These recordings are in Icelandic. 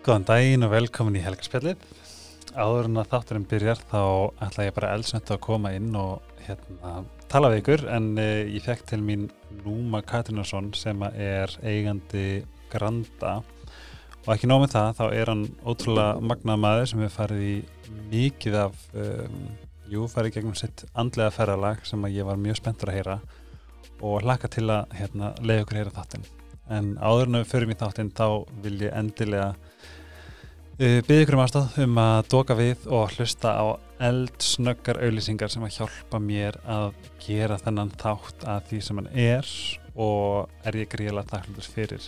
Góðan daginn og velkomin í Helgarspjallið. Áður en að þátturinn byrjar þá ætla ég bara eldsnött að koma inn og hérna, tala við ykkur en uh, ég fekk til mín Núma Katrinarsson sem er eigandi Granda og ekki nóg með það þá er hann ótrúlega magnað maður sem hefur farið í mikið af, um, jú farið gegnum sitt andlega ferralag sem ég var mjög spenntur að heyra og hlaka til að hérna, leiða ykkur heyra þáttinn. En áður en að við förum í þáttinn þá vil ég endilega Uh, Byggði ykkur um aðstáð um að doka við og hlusta á eldsnöggar auðlýsingar sem að hjálpa mér að gera þennan þátt að því sem hann er og er ég gríðilega þakklúður fyrir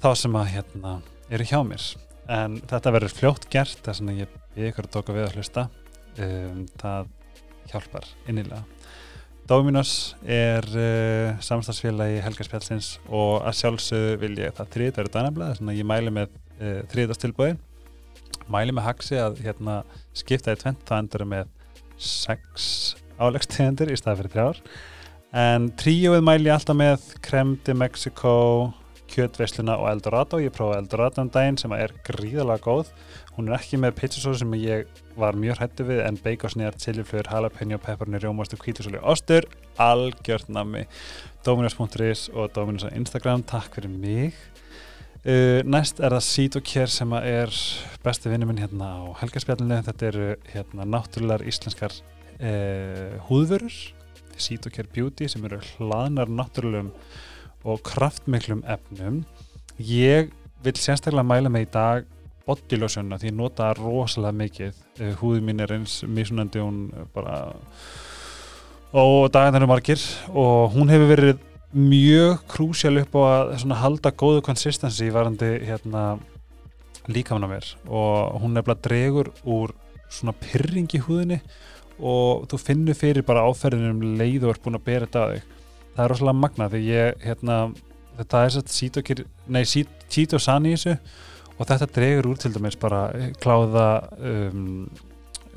þá sem að hérna eru hjá mér. En þetta verður fljótt gert þess að ég byggði ykkur að doka við að hlusta. Um, það hjálpar innilega. Dominos er uh, samstagsfélagi Helgarspjálsins og að sjálfsögðu vil ég það þrýtt verður dænablaði, þannig að ég mæli með uh, þrýtastilbúið mæli með haxi að hérna, skipta í tvent, það endur með sex álegstegendur í stað fyrir þrjár. En tríóið mæli alltaf með Creme de Mexico kjötveisluna og Eldorado. Ég prófaði Eldorado um daginn sem er gríðalega góð. Hún er ekki með pizzasósu sem ég var mjög hættu við en beikosnýjar, chiljuflöður, jalapeno, pepperoni, rjómastu, kvítusóli og ostur. Algjört nami Dominos.is og Dominos á Instagram. Takk fyrir mig. Uh, næst er það Sítokjær sem er besti vinnu minn hérna á helgarspjallinu þetta eru hérna náttúrulegar íslenskar uh, húðvörur. Sítokjær Beauty sem eru hlaðnar náttúrulegum og kraftmiklum efnum. Ég vil sérstaklega mæla mig í dag bodylotionna því ég nota rosalega mikið. Uh, húði mín er eins misunandi hún bara og dagan er margir og hún hefur verið mjög krúsjál upp á að halda góðu konsistensi varandi hérna, líkamann á mér. Og hún nefnilega dregur úr svona pyrring í húðinni og þú finnur fyrir bara áferðinum um leið og er búin að bera þetta að þig. Það er rosalega magnað því ég hérna, þetta er svona sítokir nei, sítosani í þessu og þetta dregur úr til dæmis bara eh, kláða um,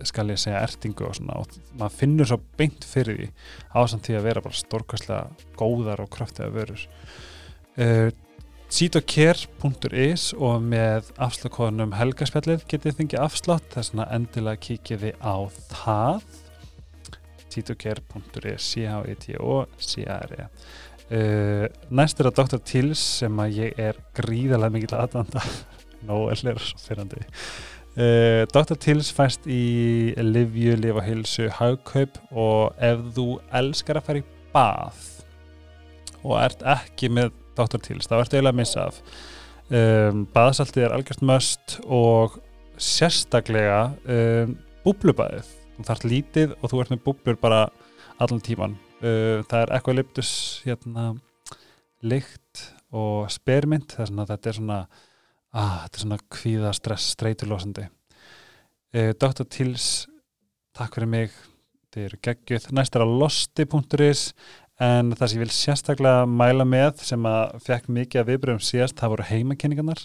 skal ég segja ertingu og svona og maður finnur svo beint fyrir því ásamt því að vera bara stórkastlega góðar og kraftið að verur uh, eh, sitocare.is og með afslagkóðunum helgaspjallið getið þingið afslátt þess að endilega kíkja því á það. Sitocare.is C-H-I-T-O-C-A-R-E Uh, eh, næst er að Dr. Tills sem að ég er gríðalega mikil aðdanda nóellir svo fyrrandi Uh, Dr. Tills fæst í Livju, Liv og Hilsu Haugkaup og ef þú elskar að fara í bað og ert ekki með Dr. Tills þá ertu eiginlega að missa af um, baðsaltið er algjörst möst og sérstaklega um, búblubæðið þú þarf lítið og þú ert með búblur bara allan tíman uh, það er eitthvað liptus hérna, lykt og spermynd þess að þetta er svona ah, þetta er svona kvíða stress streyturlósandi eh, Dr. Tills takk fyrir mig. Þið eru geggjuð, næst er að losti.is en það sem ég vil sérstaklega mæla með sem að fekk mikið að viðbröðum síðast, það voru heimakenningarnar.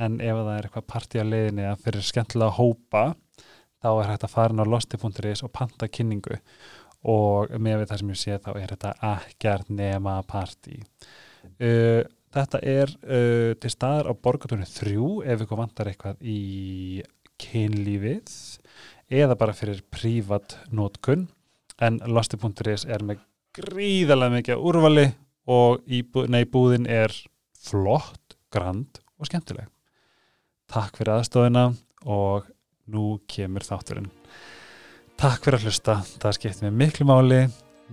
En ef það er eitthvað partí að leiðinni að fyrir skemmtilega hópa þá er hægt að fara inn á losti.is og panta kynningu. Og með við það sem ég sé þá er þetta ekkert nema partí. Uh, Þetta er uh, til staðar á borgatunni þrjú ef ykkur vantar eitthvað í kynlífið eða bara fyrir prívat nótkunn en losti.is er með gríðarlega mikið úrvali og íbú, nei, búðin er flott, grand og skemmtileg. Takk fyrir aðstofina og nú kemur þátturinn. Takk fyrir að hlusta, það skipt með miklu máli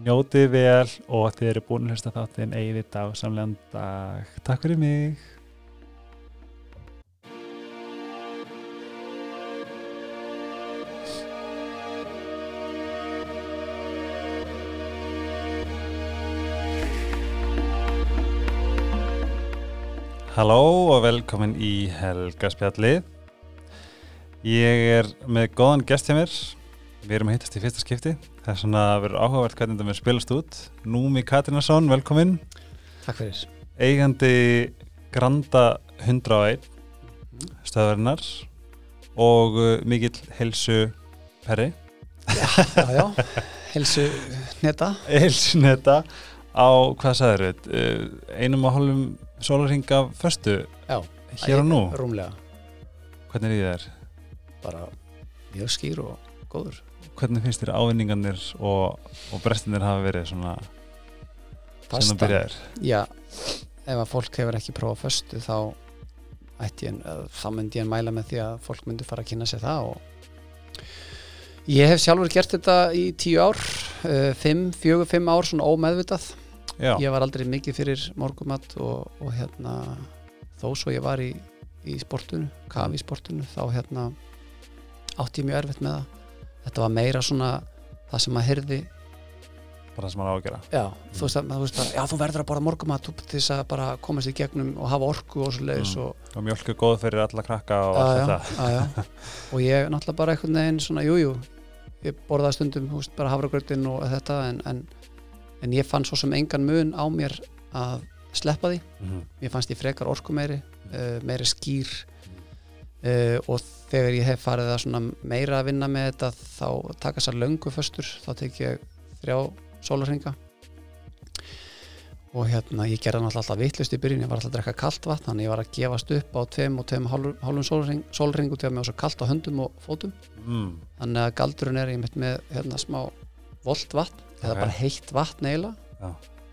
njótið vel og þið eru búin að hlusta þáttinn eigið þetta á samlegan dag. Takk fyrir mig. Halló og velkomin í Helgaspjalli Ég er með góðan gest hjá mér Við erum að hittast í fyrsta skipti. Það er svona að vera áhugavert hvernig þetta með spilast út. Númi Katrinarsson, velkomin. Takk fyrir. Eigandi Granda 101 stöðarinnar og uh, mikill helsu perri. Já, já, já. Helsu netta. Helsu netta á, hvað sagður þið, uh, einum og hálfum sólarhinga förstu Já. hér og nú. Rúmlega. hvernig er í þér? bara mjög skýr og góður Hvernig finnst þér ávinningarnir og, og brestinir hafa verið svona sem Fasta, byrjaðir? já, ef að fólk hefur ekki prófað föstu þá ætti ég, eða þá myndi ég mæla með því að fólk myndi fara að kynna sér það og ég hef sjálfur gert þetta í tíu ár uh, fimm, fjögur, fimm ár svona ómeðvitað. Já, ég var aldrei mikið fyrir morgumat og, og hérna þó svo ég var í, í sportunu kafi sportunu þá hérna átti ég mjög erfitt með það þetta var meira svona það sem að heyrði. Bara það sem maður á að gera. Já, þú, veist að, þú veist að já, þú verður að borða morgumat til þess að bara komast í gegnum og hafa orku og svo leiðis Mm. og, og mjölk er góð fyrir alla krakka og allt þetta. og ég náttúrulega bara einhvern veginn svona, jújú jú, ég borðaði stundum veist, bara hafragrötin og þetta en, en, en ég fann svo sem engan mun á mér að sleppa því. Mhm. mér fannst ég frekar orku meiri uh, meiri skýr uh, og þegar ég hef farið að meira að vinna með þetta þá taka þessar löngu föstur þá tek ég þrjá sólarringa og hérna ég gerði náttúrulega alltaf vitlust í byrjun ég var alltaf að drekka kalt vatn þannig ég var að gefast upp á tveim og tveim hálfum sólarring og til að mér var svo kalt á höndum og fótum mm. þannig að galdurinn er ég mitt með hérna smá volt vatn eða Ok. bara heitt vatn eiginlega Já.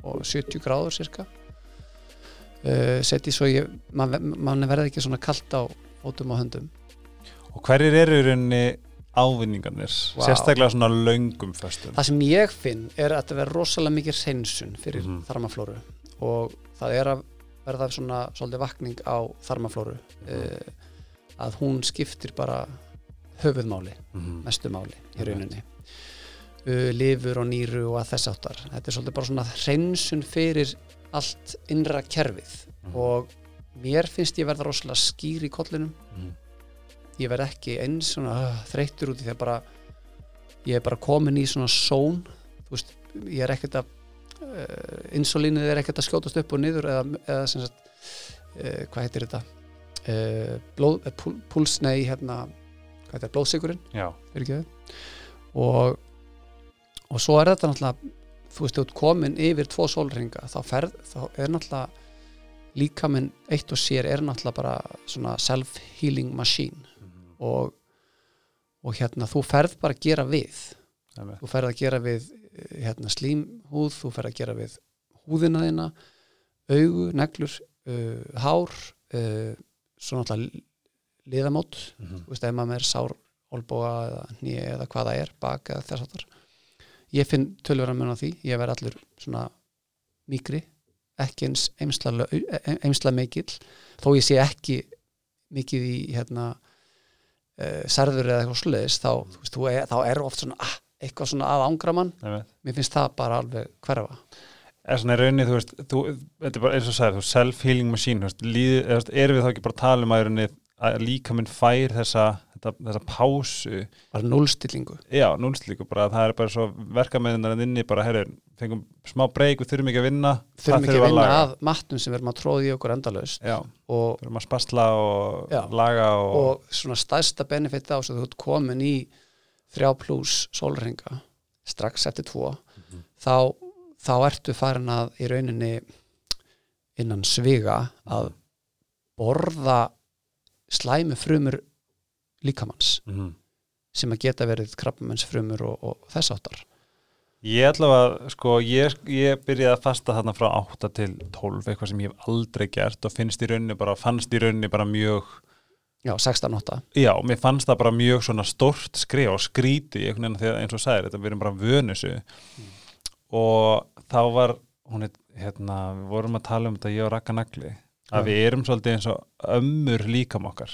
og 70 gráður cirka uh, setji svo ég mann man verði ekki svona kalt á fótum og höndum Og hverjir eru í rauninni ávinningarnir? Vá. Sérstaklega svona löngum föstum það sem ég finn er að þetta verður rosalega mikið hreinsun fyrir Mhm. þarmaflóru og það er að verða svona svolítið vakning á þarmaflóru uh, að hún skiptir bara höfuðmáli Mhm. mestu máli í rauninni uh, lifur og nýru og að þess áttar þetta er svolítið bara svona hreinsun fyrir allt innra kerfið Mhm. og mér finnst ég verða rosalega skýr í kollinum Mhm. Ég verð ekki eins svona uh, þreyttur út í því að bara ég er bara komin í svona són þú veist, ég er ekkert að uh, insulínið er ekkert að skjótast upp og niður eða, eða sem sagt uh, hvað heitir þetta? Uh, blóð, púl, púls, nei hérna hvað heitir, blóðsigurinn og, og svo er þetta náttúrulega þú veist, þú ert komin yfir tvo sólringa þá, ferð, þá er náttúrulega líkaminn eitt og sér er náttúrulega bara svona self-healing machine. Og, og hérna þú ferð bara að gera við. Einmitt. þú ferð að gera við eh, hérna, slímhúð, þú ferð að gera við húðina þína augu, neglur, uh, hár uh, svo náttúrulega liðamót. Mhm. þú veist, ef maður er sár olbóa eða nýja eða hvað það er, bak eða þess áttar ég finn tölvera mun á því. Ég verð allur svona mýkri ekki eins eimsla, eimsla mikill. Þó ég sé ekki mikið í hérna uh, særður eða eitthvað sluðis þá, veist, þú er, þá er oft svona ah, eitthvað svona að ángra mann. Mér finnst það bara alveg hverfa. Er svona í rauninni, þú veist, þú, þetta er bara eins og sagði, þú self-healing machine, veist, líð, erum við þá ekki bara að tala um að, að líka minn fær þessa, þessa pásu, bara núlstillingu já, núlslíku bara, að það er bara svo verkamæðunar inni, bara, herru, fengum smá breyk, við þurfum ekki að vinna, þurfum ekki að vinna laga. að matnum sem við erum að tróða í okkur endalaust Já, og, þurfum að spasla og Já. laga og, og svona stærsta benefit á þess að þú ert komin í þrjá pluss sólringa strax eftir tvo Mhm. þá, þá ertu farin að í rauninni innan sviga að borða slæmu frumur líkamanns Mhm. sem að geta verið krabbamenns frumur og, og þess áttar Ég ætla að, sko, ég, ég byrjaði að fasta þarna frá 8 til 12, eitthvað sem ég hef aldrei gert og finnst í rauninni bara, fannst í rauninni bara mjög, já, 16-8 já, mér fannst það bara mjög svona stort skrif og skríti einhvern veginn eins og sagðir þetta, við erum bara vönusu og þá var, hún er, hérna, við vorum að tala um þetta, ég og Raka Nagli, að Já. við erum svolítið eins og ömmur líkam okkar.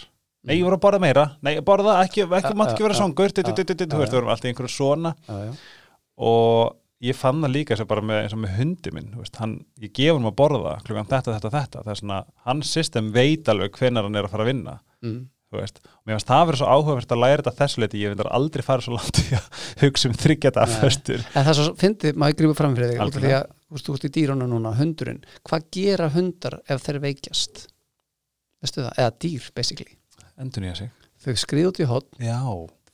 Nei, ég voru að borða meira, nei, borða ekki, ekki, mátt ekki vera songur, þú veist, við vorum alltaf í einhverju svona. Og ég fann það líka sem bara með, eins og með hundi minn veist, hann, ég gef hann að borða klukkan þetta, þetta, þetta. Það er svona, hans system veit alveg hvenar hann er að fara að vinna Mm. þú veist, og mér finnst það verið svo áhugavert að læra þetta þessu leiti, ég vil aldrei fara svo langt í að hugsa um þryggjata en það er svo fyndið, maður grípa fram fyrir þig út af því að þú veist, þú ert í dýrunum núna, hundurinn. Hvað gera hundar ef þeir veikjast? Veistu það, eða dýr basically, endur nýja sig. Þau skrið út í já,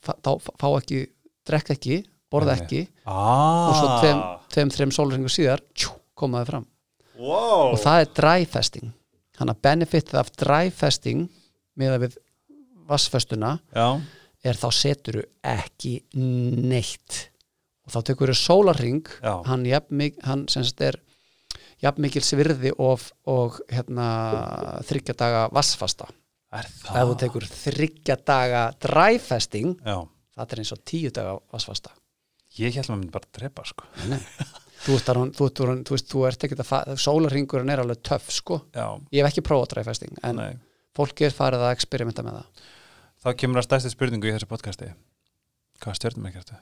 þá fá ekki, drekka ekki borða Nei. ekki. Ah, og svo tveim, tveim þreim sólringu síðar tjú, komaði fram. Wow. og það er dry fasting. Hann að benefitið af dry fasting með að við vassföstuna já, er þá seturu ekki neitt. Og þá tekur þú sólarring hann, hann sem sagt er jafn mikil svirði og, og hérna, þryggja daga vassfasta er ef það þú tekur þryggja daga dræfesting það er eins og tíu daga vassfasta ég held að maður myndi bara drepa sko Nei. þú, þar- þú, þú, þú, veist, þú ert ekki að sólarringurinn er alveg töff sko já, ég hef ekki prófað dræfesting en nei fólki er farið að experimenta með það þá kemur að stærsti spurningu í þessu podcasti hvað stjörnum ekki ertu?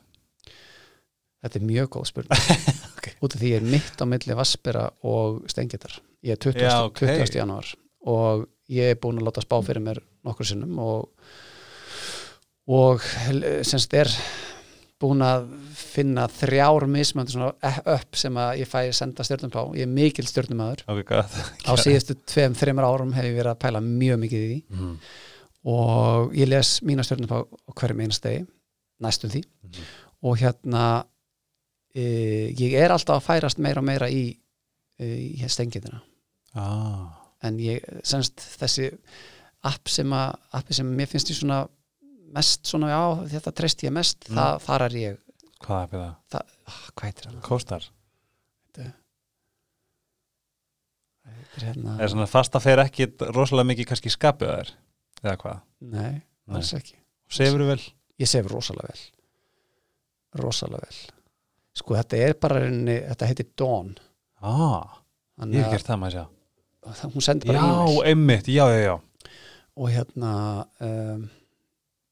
þetta er mjög góð spurning Ok. út af því ég er mitt á milli vassbera og steingetar ég er 20. Já, ok. 20. januar og ég er búin að láta spá fyrir mér nokkur sinnum og og semst er búin að finna þrjár mismöndi svona upp sem að ég fæ senda stjörnum á, ég er mikil stjörnumæður ok, gott. Á síðustu tveim, þreimur árum hef ég verið að pæla mjög mikið í því. Mhm. og ég les mína stjörnum á hverjum einastegi, næstum því. Mhm. og hérna e, ég er alltaf að færast meira og meira í, e, í stengitina ah, en ég, semst þessi app sem að appi sem mér finnst ég svona mest svona, já, þetta treyst ég mest Mm. það, þar er ég, hvað er það? það, ah, hvað heitir hann? Kostar? Þetta er hérna, er svona fast að fer ekki rosalega mikið kannski skapið þær eða hvað? nei, alls ekki Sefur vel? ég sef rosalega vel rosalega vel sko þetta er bara þetta heitir Dawn ah, ég hef að gert það maður sjá það- hún sendi bara já, e-mail einmitt, já, já, já. Og hérna um,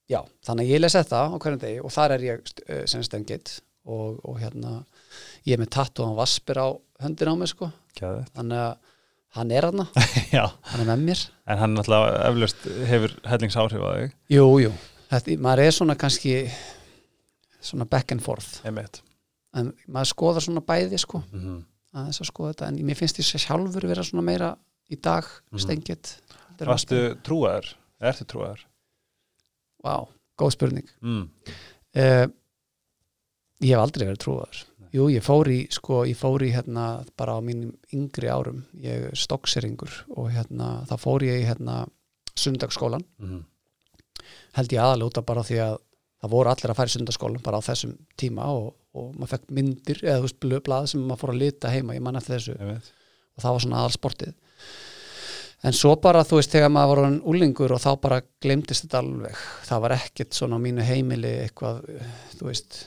já, þannig að ég les þetta á hverjum degi og þar er ég uh, sem stengið og, og hérna ég er með tattu á vaspir á höndin á mig sko, þannig að hann er hann, já, hann er með mér. En hann náttúrulega eflaust hefur hellingsáhrif á þig. Jú, jú, þetta, maður er svona kannski svona back and forth. Einmitt. En maður skoðar svona bæði sko. Mm -hmm. Aðeins að skoða þetta, en mér finnst ég sjálfur vera svona meira í dag Mhm. stengið Varstu trúaður? Ertu trúaður? Vá, góð spurning Mm. uh, Ég hef aldrei verið trúaður Jú, ég fór í, sko, ég fór í hérna bara á mínum yngri árum ég er stokkseringur og hérna þá fór ég í hérna sundagsskólan Mm. held ég aðalega út af bara því að það voru allir að í sundagsskólan bara á þessum tíma og, og maður fekk myndir eða þú veist blöð blað sem maður fór að lita heima ég man eftir þessu. Og það var svona aðal sportið en svo bara þú veist þegar maður var úlingur og þá bara glemdist þetta alveg. Það var ekkert svona á mínu heimili eitthvað, þú veist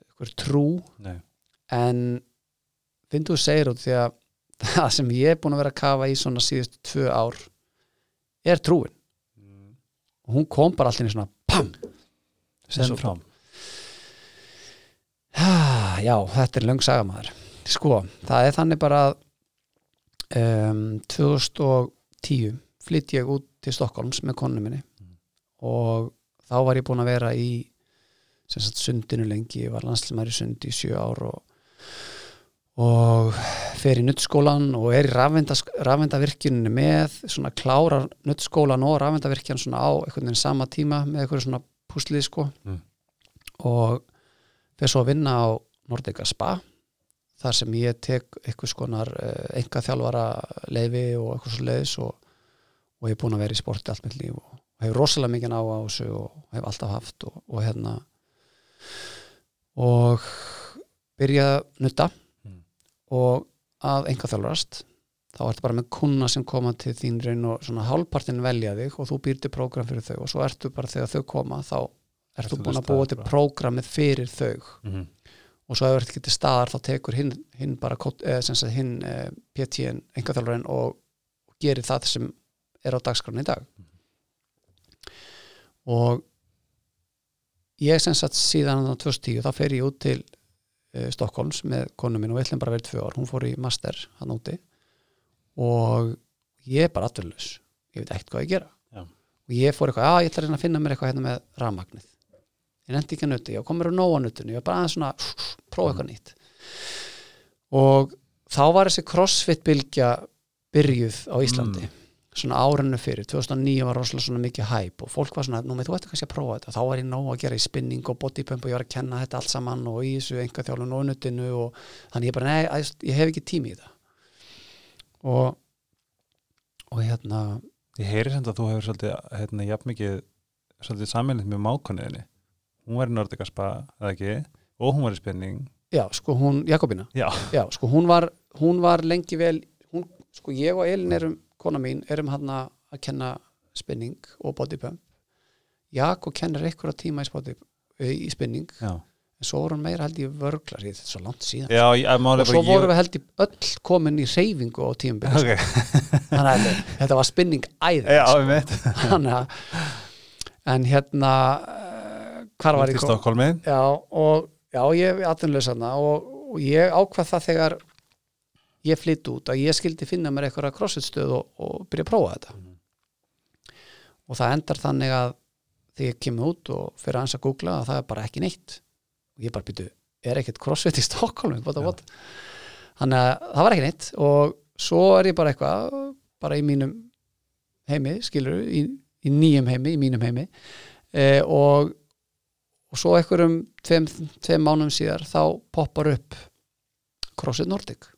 eitthvað trú. Nei. en finnst þú segir út því að það sem ég er búin að vera að kafa í svona síðustu tvö ár er trúin. Mm. og hún kom bara alltaf í svona PAM frá. Ah, Já, þetta er löng sagamæður Sko, það er þannig bara um, 2010 flytt ég út til Stokkólms með konu minni Mm. og þá var ég búin að vera í sagt sundinu lengi, ég var landslismæri sundi í sjö ár og, og fer í nuttskólan og er í rafvindavirkjunni með svona klárar nuttskólan og rafvindavirkjan svona á einhvern veginn sama tíma með einhverju svona púslið sko Mm. og fyrir svo að vinna á Nordica Spa þar sem ég tek eitthvað skonar uh, enga þjálfara leifi og eitthvað svo leiðis og, og ég er búin að vera í sporti allt mitt líf og, og hefur rosalega mikið á á þessu og hef alltaf haft og, og hérna og byrja að nutta Mm. og að enga þjálfarast þá ertu bara með kuna sem koma til þín raun og svona hálfpartin velja þig og þú býr til prógram fyrir þau og svo ertu bara þegar þau koma þá ertu Ertu búin að búa til prógramið fyrir þau? Mm. og svo ef þú ekki til staðar þá tekur hinn, hinn bara eh, hinn eh, PT-in, engaþjálfarinn og gerir það sem er á dagskránu í dag. Og ég sem sagt síðan á 2010 þá fer ég út til uh, Stokkólms með konu minn og við ætlum bara vera tvö ár. Hún fór í master hann úti. Og ég er bara atvinnlaus ég veit ekkert hvað ég gera. Já. og ég fór eitthvað, að ég ætla að reyna að finna mér eitthvað hérna með rafmagnið ég nefndi ekki að nuti, ég komur að nóa nutinu ég var bara aðeins svona, prófa eitthvað nýtt. Og þá var þessi crossfit bylgja byrjuð á Íslandi svona árinu fyrir, 2009 var rosalega svona mikið hæp og fólk var svona, nú með þú ætti kannski að prófa þetta. Þá var ég nóg að gera í spinning og bodypump og ég var að kenna þetta allt saman og í þessu enga þjálfun og nutinu og þannig ég bara, nei, ég hef ekki tími í það og og hérna Ég heyri samt að þú hefur svolítið hérna, jafn mikið svolítið saminleitt með mákunniðinni hún var í Nordigaspa, eða ekki? Og hún var í spenning já, sko hún, Jakobina já, já, sko hún var, hún var lengi vel hún, sko ég og Elin erum kona mín, erum hann að kenna spinning og bodypump Jakob kennir einhverja tíma í, body, í spinning já, en svo voru hann meira held ég vörglar þetta er svo langt síðan. Já ég, og svo vorum við held ég öll komin í reyfingu á tíum byrjum ok, þannig að þetta- var spinning já, sko. en hérna hvar var ég kom Stokkólmi já og já ég er atvinnlaus þarna og, og ég ákvað það þegar ég flytt út að ég skildi finna mér eitthvað crossfit-stöð og, og byrja að prófa þetta. Mhm. og það endar þannig að þegar ég kemur út og fyrir aðeins að googla að það er bara ekki neitt. Og ég bara byrju, er ekkert crossfit í what? þannig að það var ekki neitt og svo er ég bara eitthvað bara í mínum heimi skilur, í, í nýjum heimi í mínum heimi. E, og, og svo einhverjum tveim, tveim mánum síðar þá poppar upp CrossFit Nordic.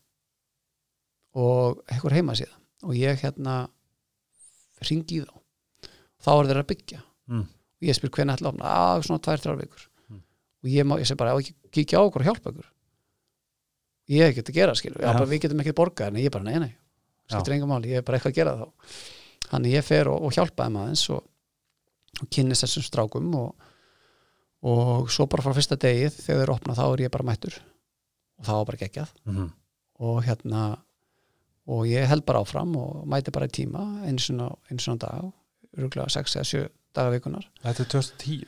Og einhver heima síðan og ég hérna ringi í þá. Þá er þeir að byggja. Mm. og ég spyr hvernig ætla að opna? Að svona tvær, þrjár vikur. Mm. og ég, má, ég segi bara, ekki kíkja á okkur og hjálpa ykkur ég ekki að gera Já. bara, við getum ekki borgað en ég bara, nei, nei, skiptir engum máli. Ég er bara eitthvað að gera þá. Þannig ég fer og, og hjálpa þeim aðeins og, og kynnist þessum strákum og, og svo bara frá fyrsta degið þegar þeir opna þá er ég bara mættur. Og það var bara geggjað. Mhm. og hérna og ég held bara áfram og mæti bara í tíma einu svona dag rúglega 6 eða 7 daga vikunar Þetta er 2010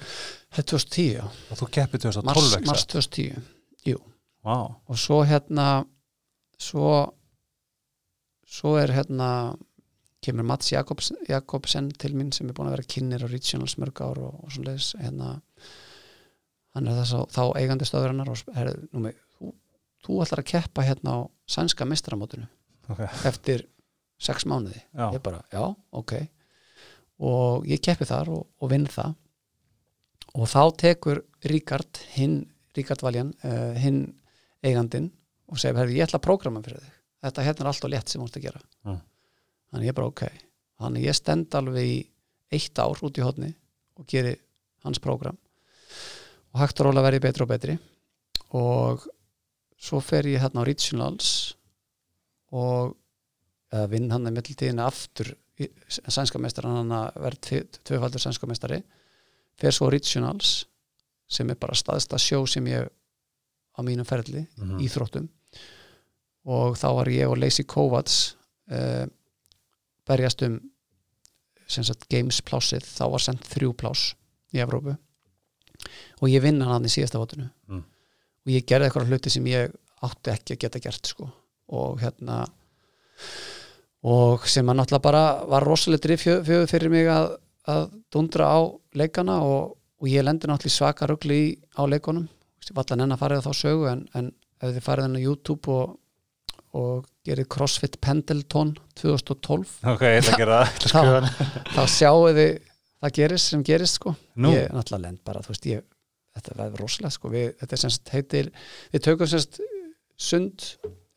þetta er 2010, já, og þú keppir 2012 mars, ekki mars satt? 2010 Vá, og svo hérna svo svo er hérna kemur Mats Jakobs, Jakobsen til mín sem er búin að vera kynir á Regionals mörg ár og, og svona leis hérna hann er þess að þá eigandi stöðurinnar og er, númi, þú, þú ætlar að keppa hérna á sænska mestramótinu ok, eftir sex mánuði. Já, ég bara, já, ok. Og ég keppi þar og, og vinn það. Og þá tekur Ríkard, hinn Ríkard Valjan, uh, hinn eigandinn og segir, herri, ég ætla að prógrama fyrir þig. Þetta hérna er allt og létt sem þú ert að gera. Mm. þannig ég bara, ok. Þannig ég stend alveg í eitt ár út í hodni og geri hans prógram og hægt og róla verði betri og betri. Og svo fer ég hérna á Regionals og vinn hann í mittiltíðina aftur í- sænska meistaran hann að verð tvöfaldur sænska meistari. Fer svo Regionals sem er bara staðsta sjó sem ég á mínum ferli Mhm. íþróttum. Og þá var ég og Lacey Kovacs uh, berjast um sem sagt games plássið. Þá var sendt þrjú pláss í Evrópu og ég vinna hann í síðasta votinu Mm. og ég gerði eitthvað hluti sem ég átti ekki að geta gert sko og hérna og sem að náttúrulega bara var rosalega drifjöð fyrir mig að, að dundra á leikana og, og ég lendi náttúrulega svaka rugli í, á leikunum ég var allan enn að farið þá sögu en, en ef þið farið inn á YouTube og, og gerir CrossFit Pendleton 2012 ok, ég ætla að gera það ég ætla að skrifa það. þá sjáu þið það gerist sem gerist sko. Nú, ég er náttúrulega lend bara, þú veist ég þetta verður rosalega sko, við, þetta er semst heitir við tökum semst sund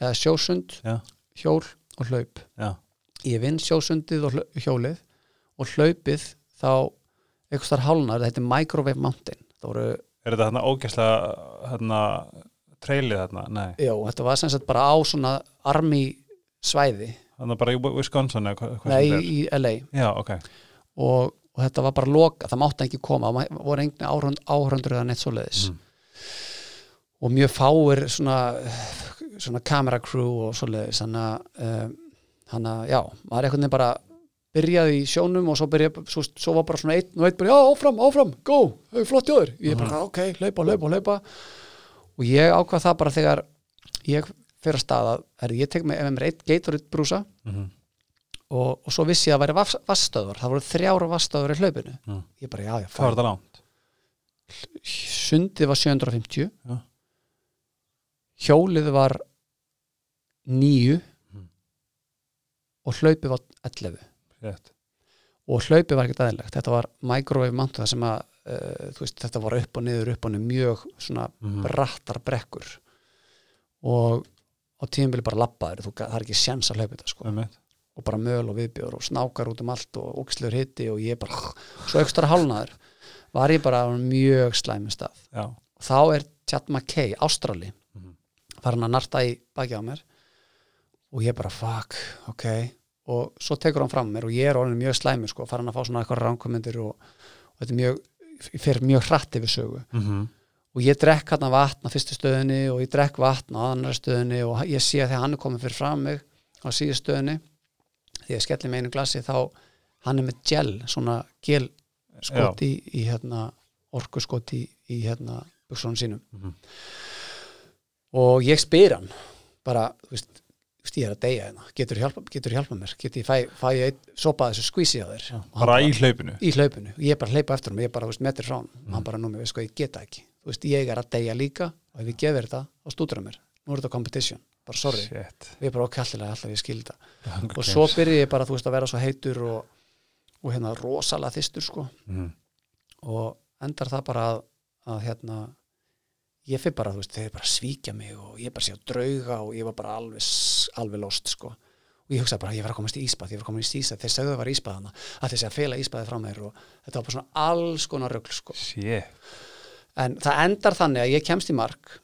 eða sjósund, Já. hjól og hlaup. Já, ég vinn sjósundið og hjólið og hlaupið þá eitthvað þar hálnar, þetta er Microwave Mountain. Voru, er þetta hérna ógæslega hérna, trailið hérna, nei. Já, þetta var semst bara á svona army svæði. Þannig bara í Wisconsin eða hvað, nei, sem þetta í LA er já, ok, og, og þetta var bara loka, það mátti ekki koma. Það voru engni áhörundur eða neitt svoleiðis. Mhm. og mjög fáir svona, svona camera crew og svoleiðis. Þannig að um, já, maður einhvern veginn bara byrjaði í sjónum og svo byrjaði svo, svo var bara svona einn og einn bara, já, áfram, áfram, go, hey, flott jóður ég bara, ok, hlaupa, hlaupa, hlaupa. Og ég ákvað það bara þegar ég fyrir að staða er, ég tek með, ef mér eitt Gatorade brúsa. Mm og, og svo vissi ég að það væri vassstöðvar það voru þrjára vassstöðvar í hlaupinu Mm. ég bara, já, já, hvað var þetta langt? sundið var 750 Já. hjólið var 9 Mm. og hlaupið var 11 Rétt. og hlaupið var ekkert aðeinlegt þetta var microwave mount það sem að uh, veist, þetta var upp og niður upp og niður mjög svona Mhm. brattar brekkur og á tímabili bara labbaður, þú, ga- það er ekki sjens að hlaupa þetta sko. Og bara möl og viðbjör og snákar út um allt og ógslur hitti og ég bara svo aukstra hálnaður var ég bara á mjög slæmi stað. Já, þá er Chad McKay, Ástrali Mhm. farin að narta í baki á mér og ég bara fuck, ok. Og svo tekur hann fram mér og ég er orðin mjög slæmi sko, farin að fá svona eitthvað ránkomendir og, og þetta er mjög fer mjög hratt yfir sögu. Mhm, og ég drekk hann vatn á fyrstu stöðinni og ég drekk vatn á annar stöðinni og ég sé að þegar hann er komið fyrir fram mig á síðu stöðinni því ég skelli með einu glasi þá hann er með gel, svona gel skot í, í hérna orku skot í, hérna buksunum sínum. Mhm. og ég spyr hann bara, þú veist, ég er að deyja hérna. Getur hjálpa, getur hjálpa mér, getur ég fæ, fæ ég sopa þessu skvísi á þér? Bara í hlaupinu? Í hlaupinu, ég er bara að hleypa eftir hann ég er bara, þú veist, metri frá hann, Mhm. hann bara nú mér veist hvað ég geta ekki, þú veist, ég er að deyja líka og ef ég gefur þetta, þá stútur hann mér nú er þetta competition, bara sorry. Shit. við er bara okkallilega alltaf ég skilda Hunger og svo byrja ég bara, þú veist, að vera svo heitur og, og hérna rosalega þystur sko. Mhm. og endar það bara að, að hérna ég fyrir bara, þú veist, þeir bara svíkja mig og ég bara sé á drauga og ég var bara alveg, alveg lost, sko. Og ég hugsaði bara, ég var að komast í ísbað, ég var að komast í ísbað þeir segðu að það var ísbaðana, að þeir segja að fela ísbaði frá mér og þetta var bara svona alls konar rögl, sko. En það endar þannig að ég kemst í mark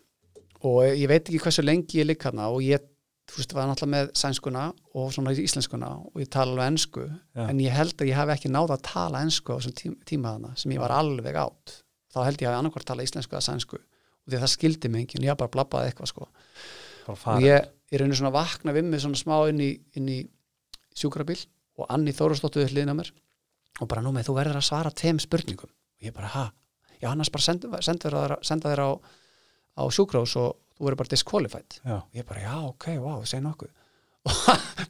og ég veit ekki hversu lengi ég ligg hana og ég, þú veist, var náttúrulega með sænskuna og svona íslenskuna og ég tala alveg ensku, Já. en ég held að ég hef ekki náð að tala ensku á þessum tíma, tíma hana sem ég var alveg átt. Þá held ég að annarkvort tala íslensku eða sænsku og því að það skildi mig enginn, ég bara blabbaði eitthvað sko. Og ég er rauninu svona að vakna við mig svona smá inn í, inn í sjúkrabíl og Anni Þórustóttu við hliðina á mér og bara nú með þú verður að svara tveim spurningum. Og ég bara ha, já annars bara senda, senda, senda þér á, á sjúkrós og þú verður bara disqualified Já. og ég bara já ok, wow, segi nokkuð og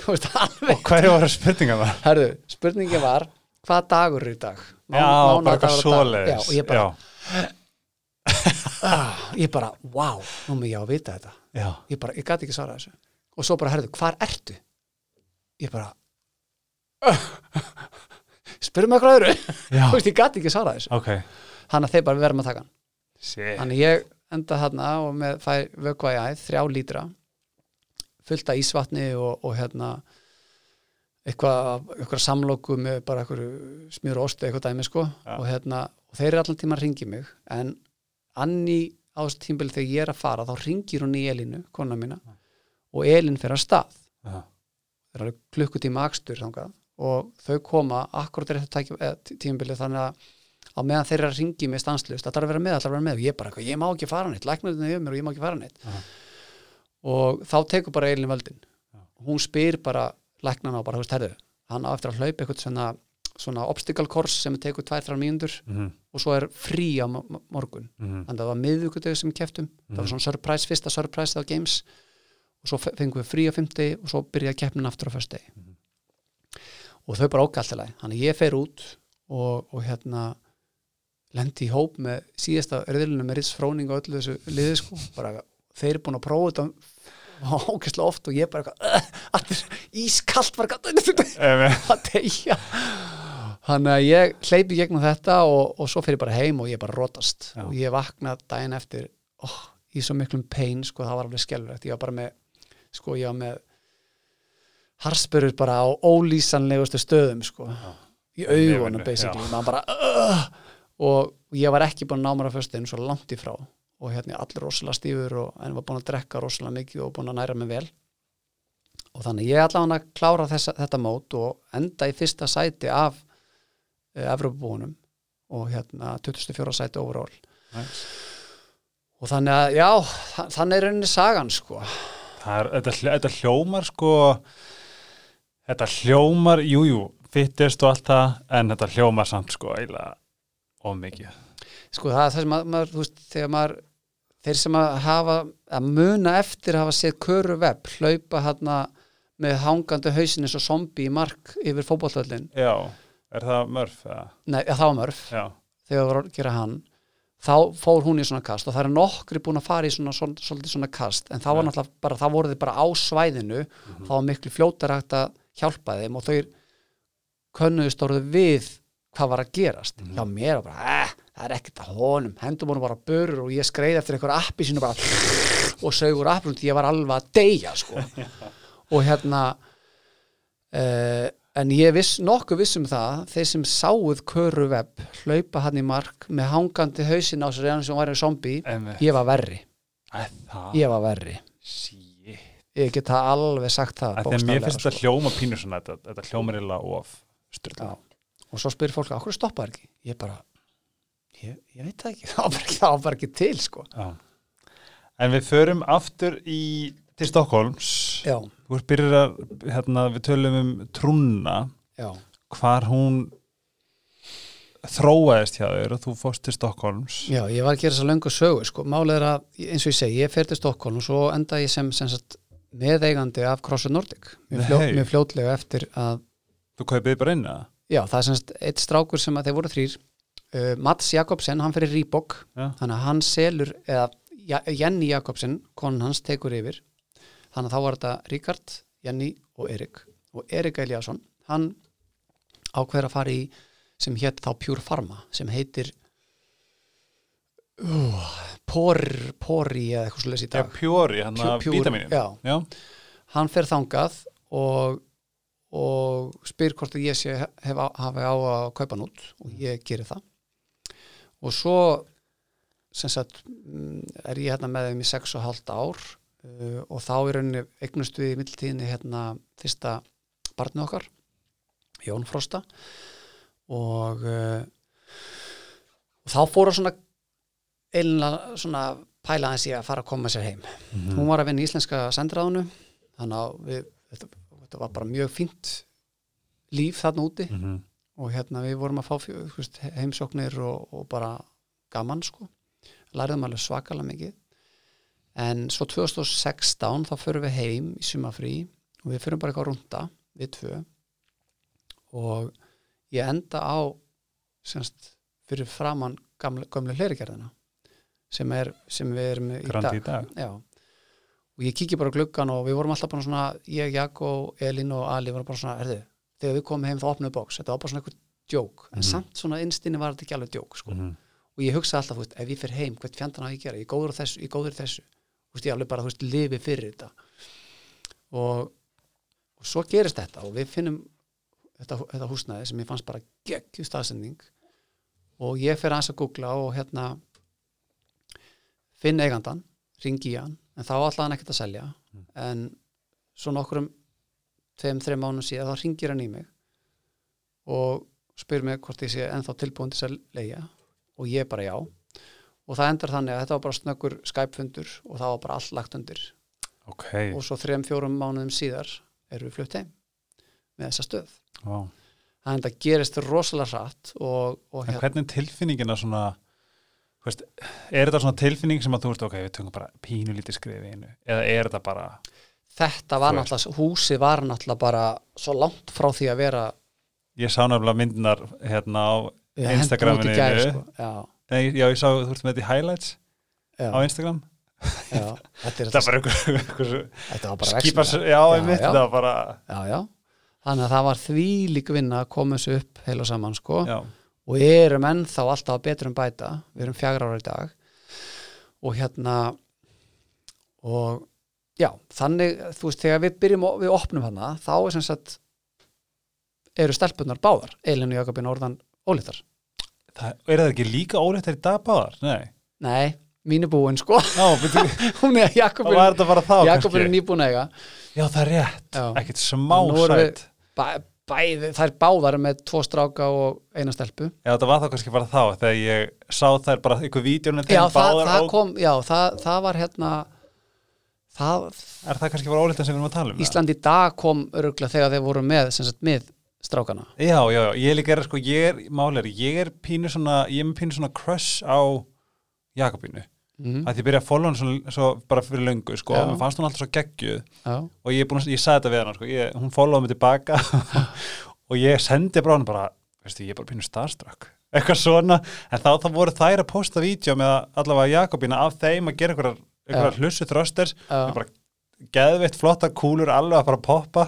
þú veist alveg Og hverju voru spurningar það? herðu, spurningin var hvað dagur er í dag Má- Já, bara mánaðardagur eitthvað já, og ég bara, ah, ég bara wow, nú með ég á að vita þetta já. ég bara, ég gæti ekki svara þessu og svo bara, herðu, hvar ertu? ég bara spyrum mig eitthvað öðru þú veist, ég gæti ekki svara þessu Ok. hann að þeir bara verðum að taka hann Shit. þannig ég enda þarna og með fæ vökva í æð, þrjá lítra fullt af ísvatni og, og hérna eitthvað, eitthvað samloku með bara eitthvað smjör og ostu eitthvað dæmi sko Ja. og hérna, og þeir eru allan tíma að ringi mig en Anni á þessu tímbili þegar ég er að fara, þá ringir hún í Elinu kona mína, og Elin fyrir að stað Já. það er alveg klukkutíma akstur og þau koma akkurat rétt tímbili þannig að á meðan þeir eru að ringi mig stanslust það þarf að vera með, það þarf að vera með. Og ég bara, ég má ekki fara neitt, læknarinn yfir mér og ég má ekki fara neitt. Já. og þá tekur bara Elin völdin. Hún spyr bara læknarna og bara, þú veist, herðu hann á eftir að hlaupa eitthvað svona, svona obstacle course sem tekur 2-3 mínútur Mhm. og svo er frí á mo- mo- morgun. Mhm. þannig að það var miðvikudegi sem keftum það var svona surprise, fyrsta surprise á games. Og svo fe- fengum við frí á fymti og svo byrjaði keppnin aftur á föstudegi. Mhm. og þau bara ókaltilega þannig að ég fer út og, og hérna lendi í hóp með síðasta örðilinu með Ritz Fróning og öllu þessu liði sko, bara þeir eru búin að prófa þetta ókesslega oft og ég bara eitthvað, "Ugh, allir ískalt var Ef- að deyja. Þannig að ég hleypi gegnum þetta og, og svo fer ég bara heim og ég bara rótast og ég vakna daginn eftir oh, í svo miklum pain, sko, það var alveg skelfilegt. Ég var bara með, sko, ég var með harspörur bara á ólýsanlegustu stöðum, sko. Í augunum, basically, maður bara uh, og ég var ekki búin að ná mér að föstu svo langt í frá og hérna allir rosalega stífur og en var búin að drekka rosalega mikið og búin að næra mig vel og þannig ég allavega að klára þessa, þetta mót og enda í fyrsta sæti af uh, Evropabúunum og hérna 24. sæti overall Nice. og þannig að já, þa- þannig er rauninni sagan sko Það er, þetta, þetta hljómar sko þetta hljómar, jújú jú, fittist og allt það, en þetta hljómar samt sko eiginlega of mikið sko það er það sem að, maður, þú veist, þegar maður þeir sem að hafa að muna eftir að hafa séð köru web hlaupa hérna með hangandi hausin eins og zombi í mark yfir fótbollvöllin Já, er það mörf? eða? nei, það var mörf, Já, þegar það var að gera hann þá fór hún í svona kast og það er nokkri búin að fara í svona, svona, svona kast en það var náttúrulega bara, það voru þið bara á svæðinu Mhm. þá var miklu fljótar hægt að hjálpa þeim og þau könnuðust orðið við hvað var að gerast Mhm. hjá mér og bara, eh, það er ekkert að honum hendum honum bara börur og ég skreið eftir einhver appi sínu bara og sögur appi og ég var alveg að deyja sko og hérna uh, en ég viss, nokkuð viss um það þeir sem sáuð köru web hlaupa hann í mark með hangandi hausin á sér og hann var zombie Einmitt. ég var verri, ég var verri Shit. ég get það alveg sagt það því að Mér finnst sko. þetta hljóma pínur svona Þetta, þetta hljóma reyla of styrla Já. Og svo spyrir fólk, okkur stoppar ekki? Ég bara, ég, ég veit það ekki. Það bara ekki, það var bara ekki til sko. Já. En við förum aftur í til Stokkólms hérna, við tölum um trúna. Já, hvar hún þróaðist hjá þér og þú fórst til Stokkólms já, ég var að gera þess að löngu sögu sko, málið er að, eins og ég segi, ég fer til Stokkólm og enda ég sem, sem sagt, meðeigandi af CrossFit Nordic. Mjög, fljó, mjög fljótlega eftir að Þú kaupið bara inn að já, það er sem sagt eitt strákur sem að þeir voru þrýr uh, Mats Jakobsen, hann fyrir Reebok. Já. þannig að hann selur eða Ja- Jenny Jakobsen, konan hans tekur yfir. Þannig að þá var þetta Ríkard, Jenny og Erik. Og Erik Eliasson, hann ákveður að fara í sem hétt þá Pure Pharma sem heitir uh, Por, Pori eða eitthvað svo í dag. Pjóri, hann að vítaminin hann fer þangað og, og spyr hvort að ég sé hef, hafi á að kaupa hann út og ég geri það. Og svo sagt mm, er ég hérna með þeim í sex og hálft ár uh, og þá er rauninni eignustu í mittiltíðinni hérna fyrsta barnið okkar Jón Frosta. Og uh, og þá fóru svona eiginlega svona pælaðins ég að fara að koma sér heim. Mhm. hún var að vinna í íslenska sendiráðinu þannig að við, þetta, var bara mjög fínt líf þarna úti. Mhm. og hérna við vorum að fá veist, heimsóknir og, og bara gaman sko. Lærðum alveg svakalega mikið. En svo 2016 þá förum við heim í sumafrí og við förum bara eitthvað að rúnda við tvö. Og ég enda á semst fyrir framann gamle, gamle hlerigerðina sem, er, sem við erum í Grandi dag. í dag. Já. Og ég kíkja bara gluggan og við vorum alltaf bara svona, ég, Jakko, Elín og Ali vorum bara svona, erðu, þegar við komum heim þá opnuðu bóks, þetta var bara svona eitthvað djók en Mhm. samt svona innstinni var þetta ekki alveg djók sko. Mhm. og ég hugsa alltaf, veist, ef ég fyrir heim hvert fjandan á ég að gera, ég góður þessu, ég góður þessu. Veist, ég alveg bara, þú veist, lifi fyrir þetta. Og, og svo gerist þetta og við finnum þetta, þetta húsnæði sem ég fannst bara geggjum staðsending. Og ég fer aðeins að googla og hérna finn eigandan, ringi í hann en þá ætlaði hann ekkert að selja. Mm. en svo nokkrum tveim, þreim mánum síðan þá ringir hann í mig og spyr mig hvort ég sé ennþá tilbúin til að leigja. Og ég bara já. Og það endar þannig að þetta var bara snöggur Skype-fundur og það var bara allt lagt undir. Ok, og svo þreim, fjórum mánuðum síðar erum við flutt heim með þessa stöð. Vá. þannig að þetta gerist rosalega hratt og, og En hvernig er tilfinningina svona veist, er þetta svona tilfinning sem að þú veist, ok, við tökum bara pínu lítið skrifið einu, eða er þetta bara þetta var náttúrulega, húsið var náttúrulega bara svo langt frá því að vera ég sá nefnilega myndinar hérna á hentum Instagraminu út í gær, þínu. sko. já, Nei, já, ég sá, þú veist með þetta í highlights já, á Instagram já, þetta, er var einhver, einhver þetta var bara skipa, já, einmitt, já. þetta var bara já, já. þannig að það var því líka vinna að koma þessu upp heil og saman sko. já, og erum ennþá alltaf betur en bæta við erum fjagra ára í dag. Og hérna og já, þannig þú veist, þegar við byrjum, við opnum hana þá er sem sagt eru stelpunar báðar, Eilin og Jakobin orðan ólítar, það, er það ekki líka óléttar í dag báðar? Nei, nei, mín er búin sko, já, betur, hún er Jakobin Jakobin er nýbúin eiga. Já, það er rétt, ekkert smá sætt bæði, þær báðar með tvo stráka og eina stelpu. Já, það var þá kannski bara þá, þegar ég sá þær bara ykkur vídjónu já, það, það kom, já, það, það var hérna það, er það kannski bara óléttar sem við erum að tala um eða? Ísland í dag kom öruglega þegar þeir voru með, sem sagt, með strákana. Já, já, já, ég líka er sko, ég er, málega, ég er pínu svona, ég er pínu svona crush á Jakobínu, mm. að ég byrja að follow hann svo, bara fyrir löngu, sko, og mér fannst hún alltaf svo geggjuð. Já, og ég búin ég sagði þetta við hann, sko, ég, hún followði mig tilbaka. Og ég sendi bara hann bara, veistu, ég er bara pínu starstruck, eitthvað svona, en þá, þá voru þær að posta vídeo með allavega Jakobína af þeim að gera einhverjar, einhverjar hlussu þrösters, já, bara geðveitt flotta kúlur alveg að fara að poppa,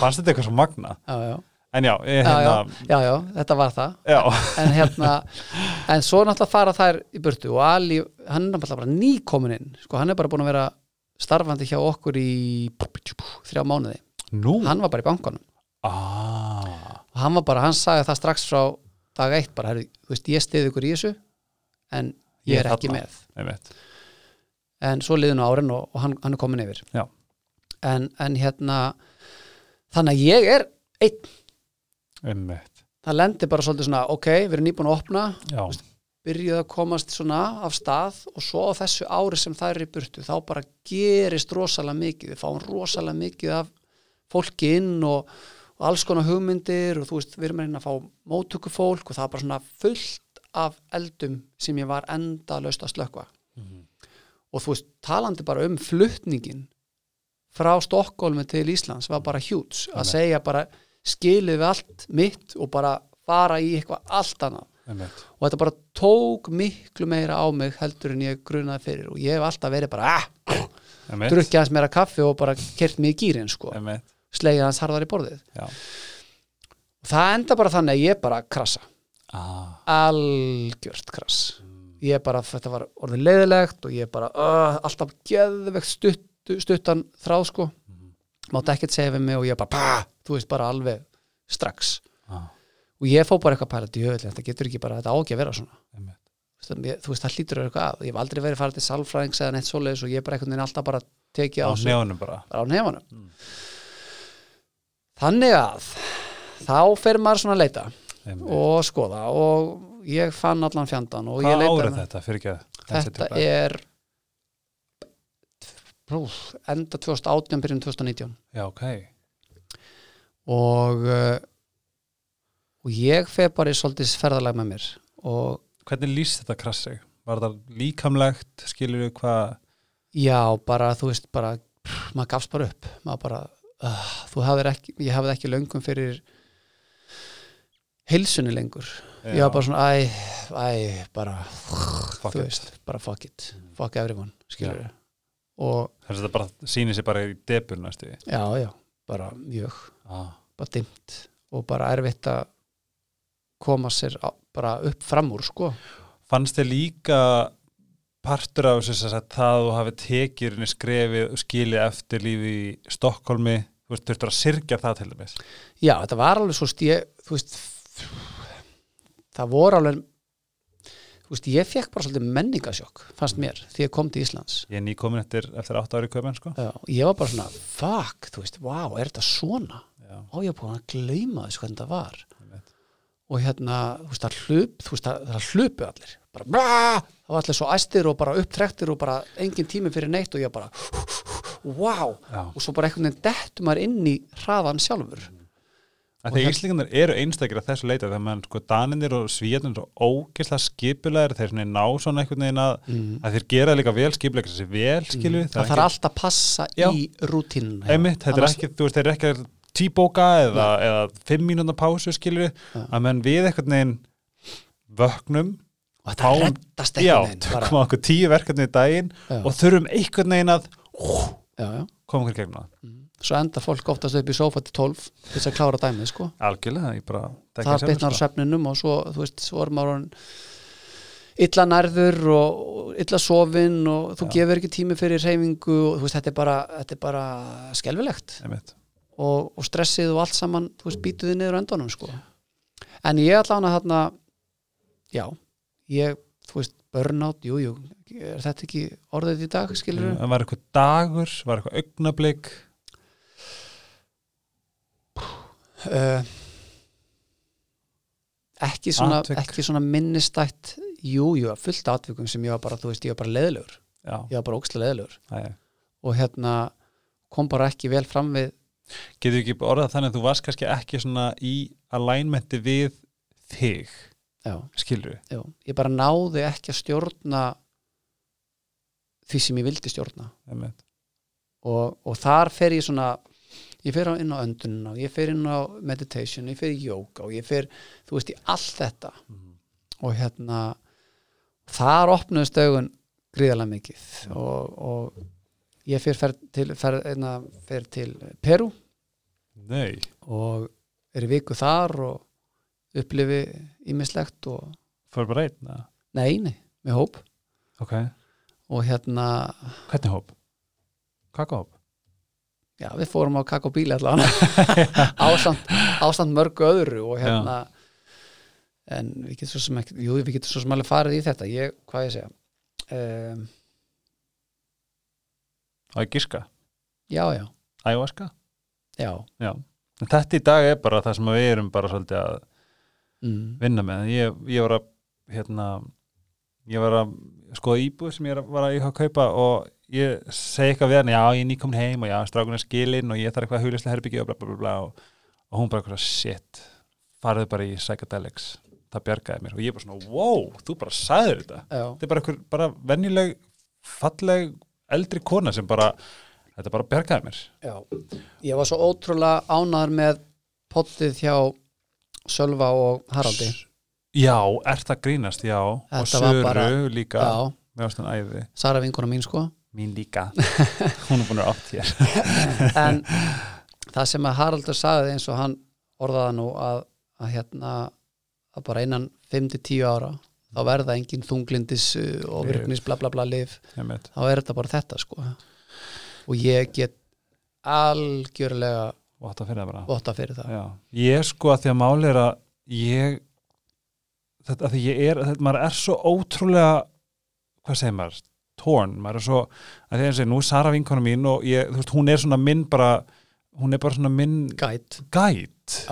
fannst þetta eitthvað svo magna, já, já, en já, ég, já, já, hérna, já, já, þetta var það. Já, en hérna, en svo náttúrulega fara þær í burtu og Ali, hann er náttúrulega bara nýkomin inn, sko, hann er bara búin að vera starfandi hjá okkur í þrjá mánuði, nú, hann var bara í bankanum. Ah, og hann var bara, hann sagði það strax frá dag eitt bara, herri, þú veist, ég stiði ykkur í þessu en ég, Ég er ekki með. En svo liðinu árin og, og hann, hann er komin yfir. En, en hérna þannig að ég er einn einmitt, það lendir bara svolítið svona, ok, við erum nýbúin að opna. Já, byrjuð að komast svona af stað og svo á þessu ári sem það er í burtu þá bara gerist rosalega mikið. Við fáum rosalega mikið af fólki inn og, og alls konar hugmyndir og þú veist, við erum að reyna að fá móttöku fólk og það er bara svona fullt af eldum sem ég var enda löst að slökva Mhm. og þú veist, talandi bara um fluttningin frá Stokkólmi til Íslands var bara hjúts að segja bara skilið við allt mitt og bara fara í eitthvað allt annað. Einmitt. Og þetta bara tók miklu meira á mig heldur en ég grunaði fyrir og ég hef alltaf verið bara ah, drukkið hans meira kaffi og bara kert mig í gýrin sko, slegið hans harðar í borðið. Já. Það enda bara þannig að ég bara krassa. Ah, algjört krass. Ég bara, þetta var orðið leiðilegt og ég bara, uh, alltaf geðvegt stutt, stuttan þráð sko mátti ekkert segja við mig og ég bara pah, þú veist bara alveg strax. Ah, og ég fó bara eitthvað pæla djöðlega, þetta getur ekki bara, þetta á ekki að vera svona. Einmitt. Þú veist, það hlýtur að eitthvað að ég hef aldrei verið farið til salfræðings eða neitt svoleiðis og ég bara einhvern veginn alltaf bara tekið á, á nefunum bara. bara á nefanum Mm. þannig að þá fer maður svona að leita einmitt. og skoða og ég fann allan fjandan og ég hvað árið þetta? Fyrir ekki þetta er Prúf, enda 2018 byrjun 2019 já, ok, og uh, og ég fer bara í svolítið ferðalag með mér. Og hvernig lýst þetta krassi var þetta líkamlegt, skilur við hvað? Já, bara þú veist bara, pff, maður gafst bara upp. Maður bara, uh, þú hafðir ekki ég hafði ekki löngum fyrir heilsunni lengur. Ég var bara svona, æ, æ bara, fuck þú it. veist, bara fuck it. Fuck everyone, skilur við þess að þetta bara sýnir sér bara í debur næstu já, já, bara mjög. Ah, bara dimmt og bara erfitt að koma sér á, bara upp fram úr sko. Fannst þið líka partur af þess að það þú hafi tekið skrefið og skilið eftir lífi í Stokkólmi þú veist, þurftur að syrgja það til dæmis? Já, þetta var alveg svo stíð þú veist það voru alveg þú veist, ég fekk bara svolítið menningasjokk fannst mér, því ég kom til Íslands. Ég er nýkomin eftir, eftir 8 ári köpen sko. já, ég var bara svona, fuck, þú veist wow, er þetta svona? já, Á ég er búin að gleyma þessu hvernig það var. Og hérna, þú veist, það hlup þú veist, það, hlupu allir. Bara, brá, það var allir svo æstir og bara upptrektir og bara engin tími fyrir neitt og ég bara wow, já. og svo bara einhvern veginn dettum maður inn í hraðan sjálfur Að því það- Íslingarnir eru einstakir að þessu leita þegar mann sko daninir og svíjarnir og ógislega skipulegar þeir ná svona einhvern veginn að, mm. að þeir gera líka vel skipulegar þessi vel skilu það þarf alltaf að passa Já. í rútínuna einmitt, þetta er ekki, þú veist, þeir eru ekki að tíbóka eða, eða fimm mínúna pásu skilu Já. að menn við einhvern veginn vöknum og þetta fáum- reddast já, einhvern veginn bara, tökum okkur tíu verkefni í daginn já, og þurfum einhvern veginn að já, já. koma okkur gegnum það Mm. Svo enda fólk oftast upp í sófa til 12 til þess að klára dæmið sko algjörlega, ég bara það á sko. svefninum og svo, þú veist, svo er maður illa nærður og, illa sofin og þú Já. gefur ekki tími fyrir reyfingu og þú veist, þetta er bara, þetta er bara skelfilegt Einmitt. og, og stressið og allt saman, þú veist, býtuði niður á endunum sko. en ég ætla hana þarna já, ég þú veist, burnout, jú, jú er þetta ekki orðið í dag, skilur En var eitthvað dagur, var eitthvað augnablik uh, ekki svona ekki svona minnistætt jú, jú, fullt atvikum sem ég var bara þú veist, ég var bara leðilegur, já, ég var bara ókslega leðilegur og hérna kom bara ekki vel fram við getur ekki orðað þannig að þú varst kannski ekki svona í alignmenti við þig, já, skilur já, ég bara náði ekki að stjórna því sem ég vildi stjórna. Við og, og þar fer ég svona ég fer inn á öndunina og ég fer inn á meditation, ég fer í yoga og ég fer, þú veist, í allt þetta. Og hérna þar opnuðust augun gríðarlega mikið og, og ég fer, fer, til, fer, einna, fer til Peru Nei, og er í viku þar og upplifi ímislegt og fór bara einn nei, nei, með hóp. Ok, og hérna, hvernig hóp? Kakahóp? Já, við fórum á kakk og bíli allavega ásamt, ásamt mörgu öðru og hérna en við getum svo sem ekki jú, við getum svo sem alveg farið í þetta ég, hvað ég segja? Um, á að giska, já, já, ayahuasca já. Já, þetta í dag er bara það sem við erum bara svolítið að mm, vinna með. Ég, ég var að hérna, ég var að skoða íbúð sem ég var að, ég að kaupa og ég segi eitthvað við hann já ég er nýkomin heim og já strákun er skilin og ég þarf eitthvað huglislega herbyggja og bla bla bla, bla og, og hún bara eitthvað shit farðu bara í psychedelics. Það bjargaði mér og ég bara svona wow þú bara sagður þetta. Já, þetta er bara eitthvað bara venjuleg falleg eldri kona sem bara þetta bara bjargaði mér. Já. Ég var svo ótrúlega ánæður með pottið hjá Sölva og Haraldi. Já, ert það grínast, já. Og Þetta var Söru bara- líka. Já, Sara vinkona mín sko mín líka. Hún er búin að átt hér. En það sem að Haraldur sagði eins og hann orðaða nú að, að hérna að bara innan 5-10 ára þá verða engin þunglindis uh, og virknis bla bla bla Einmitt. þá er þetta bara þetta sko. Og ég get algjörlega að fyrir votta fyrir það. Já. ég sko að því að máli er að ég þetta að því ég er, þetta, maður er svo ótrúlega hvað segir maður, torn maður er svo, að því að segja, nú er Sara vinkona mín og ég, þú veist, hún er svona minn bara hún er bara svona minn gæt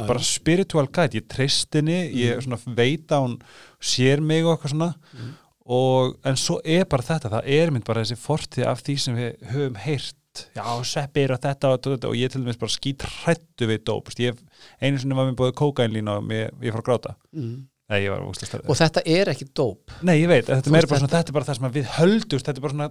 bara spiritual guide ég treyst henni, ég Mm. svona veit að hún sér mig og eitthvað svona Mm. og, en svo er bara þetta það er mynd bara þessi fortið af því sem við höfum heyrt, já, seppir og þetta og, þetta og ég til dæmis bara skít hrættu við dóp, Þú veist, ég, einu sinni var mér búið kókainlína og mér, ég fór að gráta mm. Nei, og þetta er ekki dóp Nei, ég veit, þetta, er meira veist, bara svona, þetta er bara það sem að við höldust þetta er bara svona,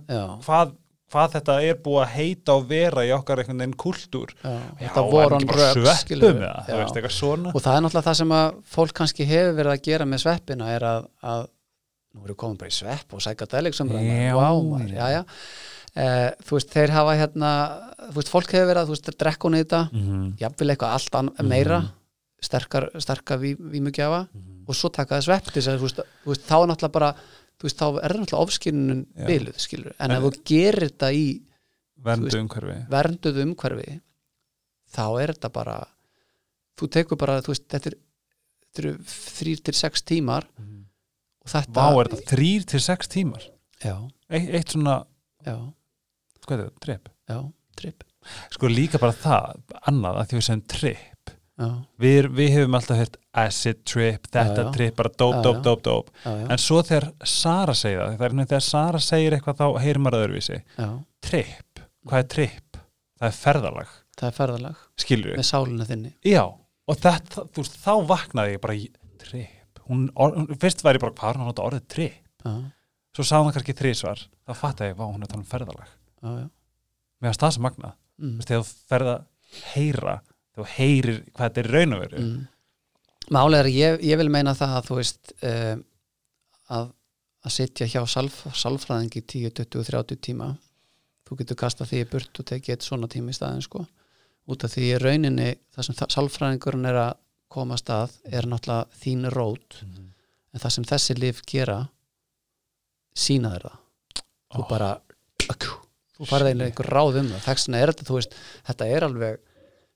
hvað, hvað þetta er búið að heita og vera í okkar einhvern veginn kultúr já. Já, þetta var voru ekki on bara sveppum með það, veist, eitthvað svona og það er náttúrulega það sem að fólk kannski hefur verið að gera með sveppina er að, að nú erum við komin bara í svepp og Já, wow. Uh, þú veist, þeir hafa hérna þú veist, fólk hefur verið að, þú veist, drekka hún í þetta mm -hmm. jafnvel eitthvað allt meira Mhm. sterkar, sterkar ví, vímugjafa Mhm. Og svo taka það svepp til þess að, þá er náttúrulega bara veist, þá er náttúrulega ofskinnun biluð, skilur, en En- ef þú gerir þetta í verndu veist, umhverfi. vernduðu umhverfi þá er þetta bara þú tekur bara, veist, þetta er eru þrýr til sex tímar og þetta Vá, er þetta þrýr til sex tímar? Já, eitt, svona, já, hvað er þetta, trip já, tripp sko líka bara það, annað að því við segjum trip við, við hefum alltaf hört acid trip, þetta Já, já. trip, bara dope, Já, dope, dope, dope. En svo þegar Sara segir það, það er þegar Sara segir eitthvað þá heyrir maður öðruvísi. Trip, hvað er trip? það er ferðalag, það er ferðalag. Skilur við með sálinu þinni. Já, og þetta, þú veist, þá vaknaði ég bara trip, hún, hún fyrst væri bara, hvað að nota orðið trip? Svo sá hann kannski þrísvar, þá fattaði ég, vá, hún er að tala um ferðalag. Já, já. Mér finnst það sem magna, mm. þú veist, þegar þú ferða heyra, þú heyrir hvað þetta er raun og veru mm. Málega er, ég, ég vil meina það að þú veist um, að, að sitja hjá salf, salfræðingi 10, 20, 30 tíma þú getur kastað því burt og tekið eitt svona tíma í staðin sko út af því í rauninni það sem salfræðingurinn er að koma að stað er náttúrulega þín rót Mhm. en það sem þessi lif gera sína það þú Ó. bara þú einlega einhver ráð um það þess vegna er þetta, þú veist, þetta er alveg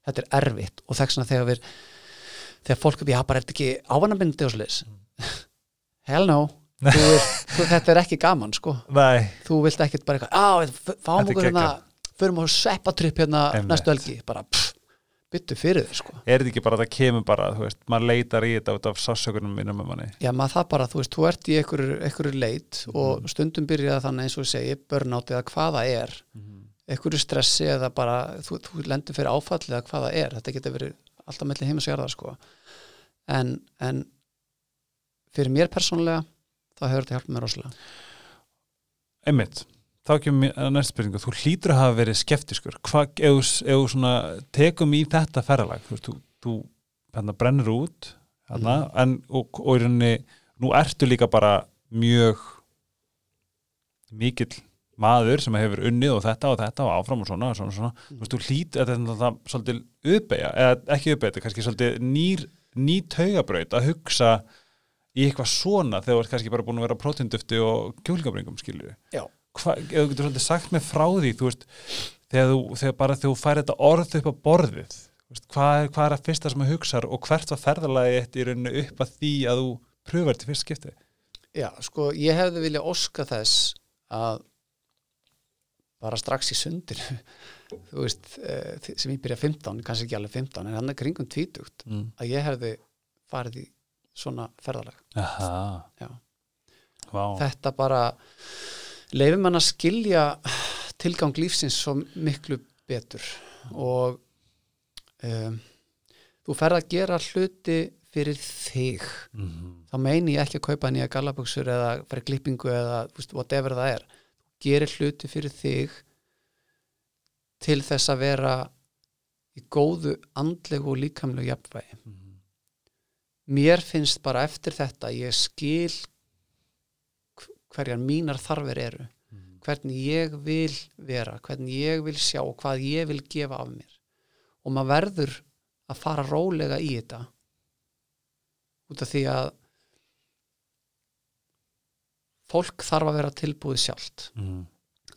þetta er erfitt og þess vegna þegar við þegar fólk, já bara er þetta ekki ávanabindi og sliðis hell no. Er, þetta er ekki gaman sko. Nei, þú vilt ekkert bara eitthvað, á, fáum okkur hérna förum á sveppatripp hérna Einmitt. næstu helgi. Bara, pff, byttu fyrir þér sko. Er þetta ekki bara að það kemur bara, þú veist, maður leitar í þetta út af sásökunum minnum með manni. Já, maður það bara, þú veist, þú ert í einhverju, leit og stundum byrjaði þannig eins og ég segi, burnout eða hvað það er einhverju stressi eða bara þú, þú lendur fyrir áfalli eða hvað það er þetta getur verið alltaf melli heimis og jarðar sko. en, en fyrir mér persónulega þá hefur þetta hjálpað mér rosalega. Einmitt, þá kemur mér að næsta spurningu þú hlýtur að hafa verið skeptiskur. Hvað, ef, þú- ef þú svona tekum í þetta ferralag, þú þú, þú hérna, brennur út hérna, en, og, og í rauninni nú ertu líka bara mjög mikill maður sem hefur unnið og þetta og þetta og áfram og svona svona, svona. þú veist, þú hlýt þetta er náttúrulega svolítið uppeyja, eða ekki uppeyja þetta er kannski svolítið nýr, ný taugabraut að hugsa í eitthvað svona þegar þú ert kannski bara búin að vera prótindufti og Já. Hva, ef þú getur svolítið sagt með frá því þú veist, þegar þú, þegar bara þú fær þetta orð upp á borðið veist, hvað, er, hvað er að fyrsta sem þú hugsar og hvert var ferðalagi eitt í rauninu upp að því að þú pröfur til fyrst skipti Já, sko, ég hefði vilja óska þess að bara strax í sundir þú veist, eh, sem ég byrja 15 kannski ekki alveg 15, en hann er kringum 20 mm. að ég hefði farið í svona Já. vá. Þetta bara leifir mann að skilja tilgang lífsins svo miklu betur. Og um, þú ferð að gera hluti fyrir þig. Mm. þá meini ég ekki að kaupa nýja gallabuxur eða fyrir klippingu eða veist, whatever það er gerir hluti fyrir þig til þess að vera í góðu andlegu og líkamlegu jafnvægi Mm. mér finnst bara eftir þetta ég skil hv- hverjar mínar þarfir eru Mm. hvernig ég vil vera hvernig ég vil sjá og hvað ég vil gefa af mér og maður verður að fara rólega í þetta út af því að fólk þarf að vera tilbúið sjálft Mm.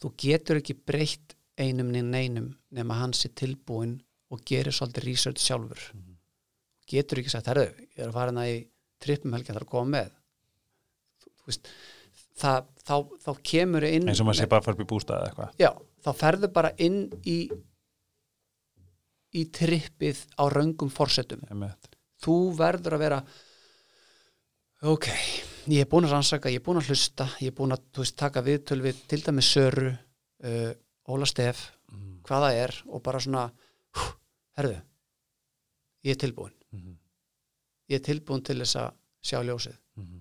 þú getur ekki breytt einum niður neinum nema hans er tilbúin og gerir svolítið research sjálfur Mhm. getur ekki sagt, herðu, ég er að fara hérna í trippum helgin, það er að koma með þú, þú veist það, þá, þá kemur inn eins og maður sé bara fyrir bústað eða eitthvað já, þá ferðu bara inn í í trippið á röngum forsetum Einmitt. þú verður að vera ok, ég er búin að rannsaka ég er búin að hlusta, ég er búin að veist, taka viðtöl við til dæmis Söru uh, Óla Stef, Mm. hvað það er og bara svona hú, herðu, ég er tilbúin Mhm. ég er tilbúin til þess að sjá ljósið Mhm.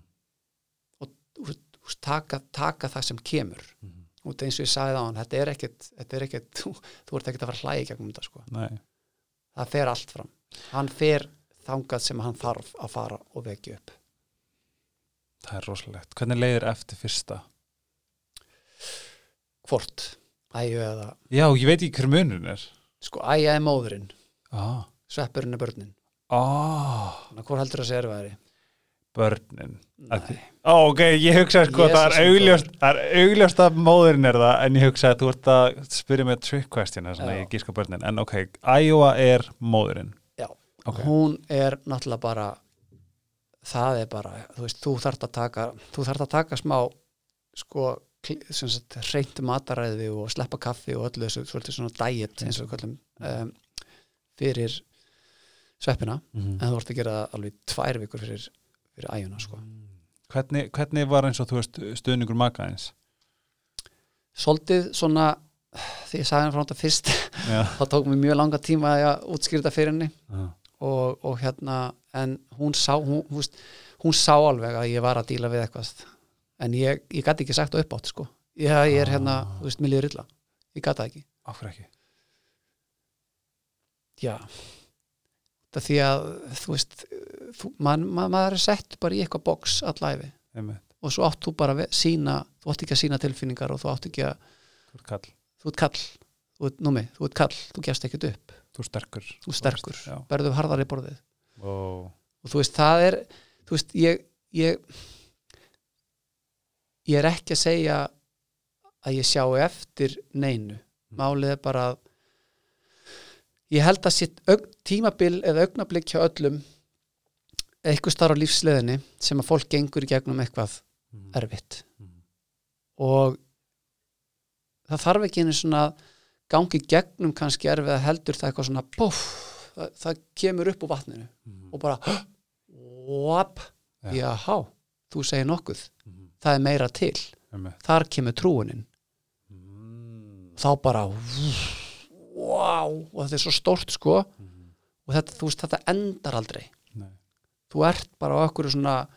og þú veist, taka, taka það sem kemur Mhm. og eins og ég sagði á hann, þetta er ekkit, þetta er ekkit þú, þú ert ekkit að fara í gegnum þetta sko. Nei. það fer allt fram hann fer þangað sem hann þarf að fara og vekja upp það er rosalegt. Hvernig leiðir eftir fyrsta? Hvort, æju eða já, ég veit ekki hver munun er. Sko æja er móðurinn, ah. sveppurinn er börnin. Ah. þannig að hvort heldur að segja erfæri börnin. Að Nei, Ó, ok, ég hugsa sko, Jesus það er augljóst það er augljóst að móðurinn er það en ég hugsa að þú ert að spyrja með trick question þannig að ég gíska börnin. En ok, Iowa er móðurinn Já. ok, hún er náttúrulega bara það er bara, þú veist, þú þarft að taka þú þarft að taka smá sko, kl- sem sagt, reynt mataræði og sleppa kaffi og öllu þessu svona diet eins og kallum um, fyrir sveppina Mhm. en þú vart að gera alveg tvær vikur fyrir, fyrir æjuna sko. hvernig, hvernig var eins og þú veist stuðningur makaðins Svolítið svona því ég sagði hann frá þetta fyrst þá tók mér mjög langa tíma að útskýra þetta fyrir henni Já. Og, og hérna en hún sá, hún, hún, hún sá alveg að ég var að díla við eitthvað. En ég, ég gæti ekki sagt upp átt sko. ég, ég er hérna, Ah. þú veist, líður illa. Ég gæti það ekki. Af hverju ekki? Já. Það því að þú veist þú, man, man, maður er sett bara í eitthvað box allæfi og svo átt þú bara að sína þú átt ekki að sína tilfinningar og þú átt ekki að þú ert kall, þú ert kall, þú ert númi, þú ert kall þú gefst ekkert upp, þú sterkur. Þú sterkur. Verður harðar í borðið. Og og þú veist, það er þú veist, ég ég, ég er ekki að segja að ég sjá eftir neinu. Málið er bara að ég held að sitt tímabil eða augnablík hjá öllum eitthvað starf á lífsleðinni sem að fólk gengur í gegnum eitthvað Mhm. erfitt. Mhm. og það þarf ekki einu svona gangi gegnum kannski erfið að heldur það eitthvað svona puff, það, það kemur upp úr vatninu Mhm. og bara wap, Já. jáhá þú segir nokkuð, Mhm. það er meira til Einmitt. þar kemur trúunin Mhm. þá bara wow, og þetta er svo stórt sko Mhm. og þetta, þú veist, þetta endar aldrei Nei. þú ert bara á okkur svona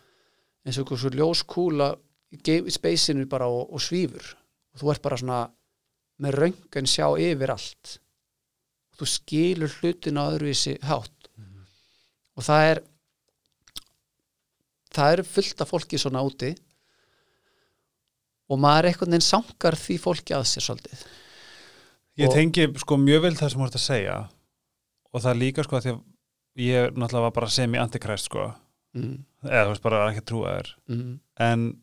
eins og svo ljóskúla í í speysinu bara og, og svífur og þú ert bara svona með röngan sjá yfir allt. Þú skilur hlutin á öðruvísi hátt. Mhm. og það er það eru fullt af fólki svona úti. Og maður einhvern veginn sangar því fólki að sér svolítið. Ég Og- tengi sko mjög vel það sem þú ert að segja. Og það er líka sko að því að ég náttúrulega var bara sem í antikræst sko. Mm, eða þú veist bara ekki að trúa þér mm, en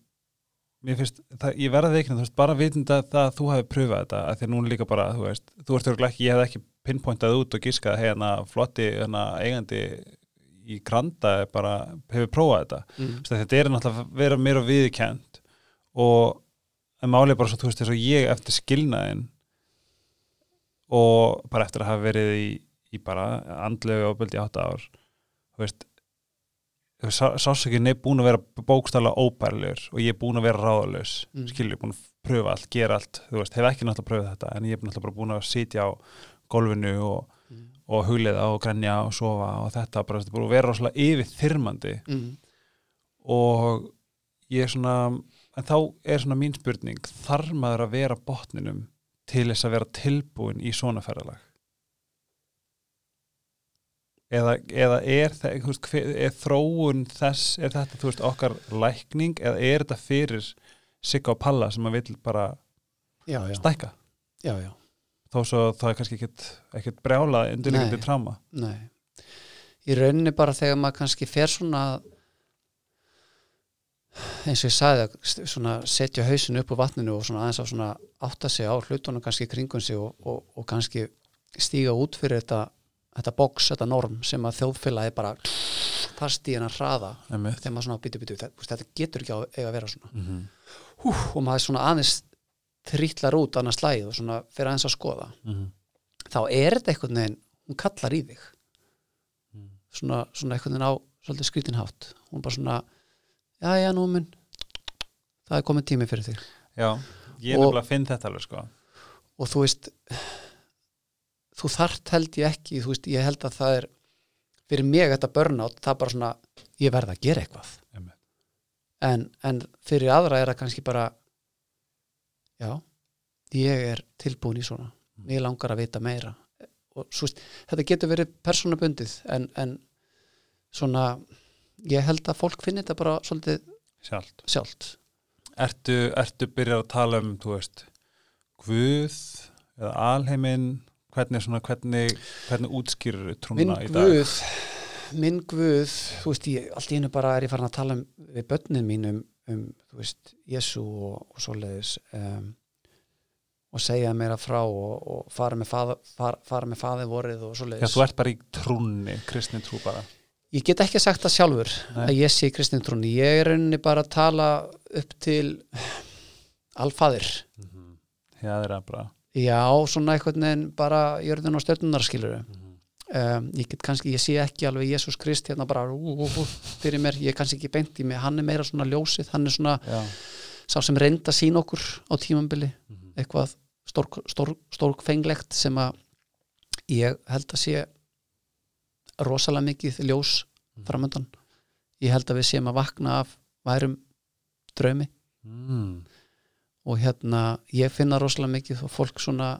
mér finnst, það, ég verði veikna, þú veist, bara vitunda það að þú hefði pröfað þetta, að því núna líka bara, þú veist, þú ert örgulega ekki, ég hef ekki pinpointað út og giskað, hérna, flotti, hérna, eigandi í Granda er bara, hefur prófað þetta. mm. Veist, þetta er náttúrulega að vera mér og viðkjönd og en málið bara svo, þú veist, þess að ég eftir skilnaðin og bara eftir að hafa verið í, í bara andlegu ábyldi átta ár, þú veist, sásökinn er búin að vera bókstala óbærlegur og ég er búin að vera ráðalaus Mm. skilur, búin að pröfa allt, gera allt þú veist, hef ekki náttúrulega pröfað þetta en ég er náttúrulega búin að sitja á gólfinu og, Mm. og hugleiða og grænja og sofa og þetta bara, þetta er búin að vera rosalega yfir þyrmandi Mm. og ég er svona en þá er svona mín spurning þarf maður að vera botninum til þess að vera tilbúin í svona ferðalag eða, eða er, veist, er þróun þess, er þetta veist okkar lækning eða er þetta fyrir Sigga og Palla sem maður vil bara já, já, stækka? Já, þó svo það er kannski ekkit brjála undirleikandi tráma nei. Í rauninni bara þegar maður kannski fer svona eins og ég sagði að setja hausin upp úr vatninu og svona aðeins að svona átta sig á hlutunum kannski kringum sig og, og, og kannski stíga út fyrir þetta, þetta box, þetta norm sem að þjóðfélagi bara fast í hennar hraða þegar maður svona býtu býtu, þetta, getur ekki eiga að vera svona. Mm -hmm. Hú, og maður svona aðeins trítlar út annars slæð og svona fyrir aðeins að skoða. Þá er þetta einhvern veginn hún kallar í þig. Mm. svona, svona einhvern veginn á svolítið skrítinhátt hún bara svona já já nú mun það er komið tími fyrir þig. Já, ég Og- nefnilega finn þetta alveg sko. Og þú veist þú þart held ég ekki þú veist ég held að það er fyrir mig þetta burnout það er bara svona ég verð að gera eitthvað. En, en fyrir aðra er það kannski bara já ég er tilbúin í svona. Ég langar að vita meira. Og svo veist, þetta getur verið persónabundið en, en svona ég held að fólk finni þetta bara svolítið sjálft. sjálft. Ertu, ertu byrjað að tala um, þú veist, Guð eða alheiminn, hvernig, svona, hvernig, hvernig útskýrur trúna í dag? guð minn guð, þú veist ég allt í einu bara er ég farin að tala um, við börnin mín um, um þú veist, Jésu og, og svoleiðis um, og segja meira frá og, og fara með faði vorið og Já, svoleiðis þú ert bara í trúnni, kristin trú bara. ég get ekki sagt það sjálfur Nei. að ég sé kristin trúni, ég er rauninni bara að tala upp til alfaðir Já, það er að bara. Já, svona einhvern veginn bara jörðin og stjörnunar skilur Mhm. um, ég get kannski, ég sé ekki alveg Jésús Krist hérna bara ú, ú, ú, fyrir mér, ég er kannski ekki beint í mig hann er meira svona ljósið, hann er svona Já. sá sem reynda sín okkur á tímambili Mhm. eitthvað stórk, stór, stórkfenglegt sem að ég held að sé rosalega mikið ljós Mhm. framöndan ég held að við séum að vakna af værum draumi Mm. Og hérna ég finna rosalega mikið fólk svona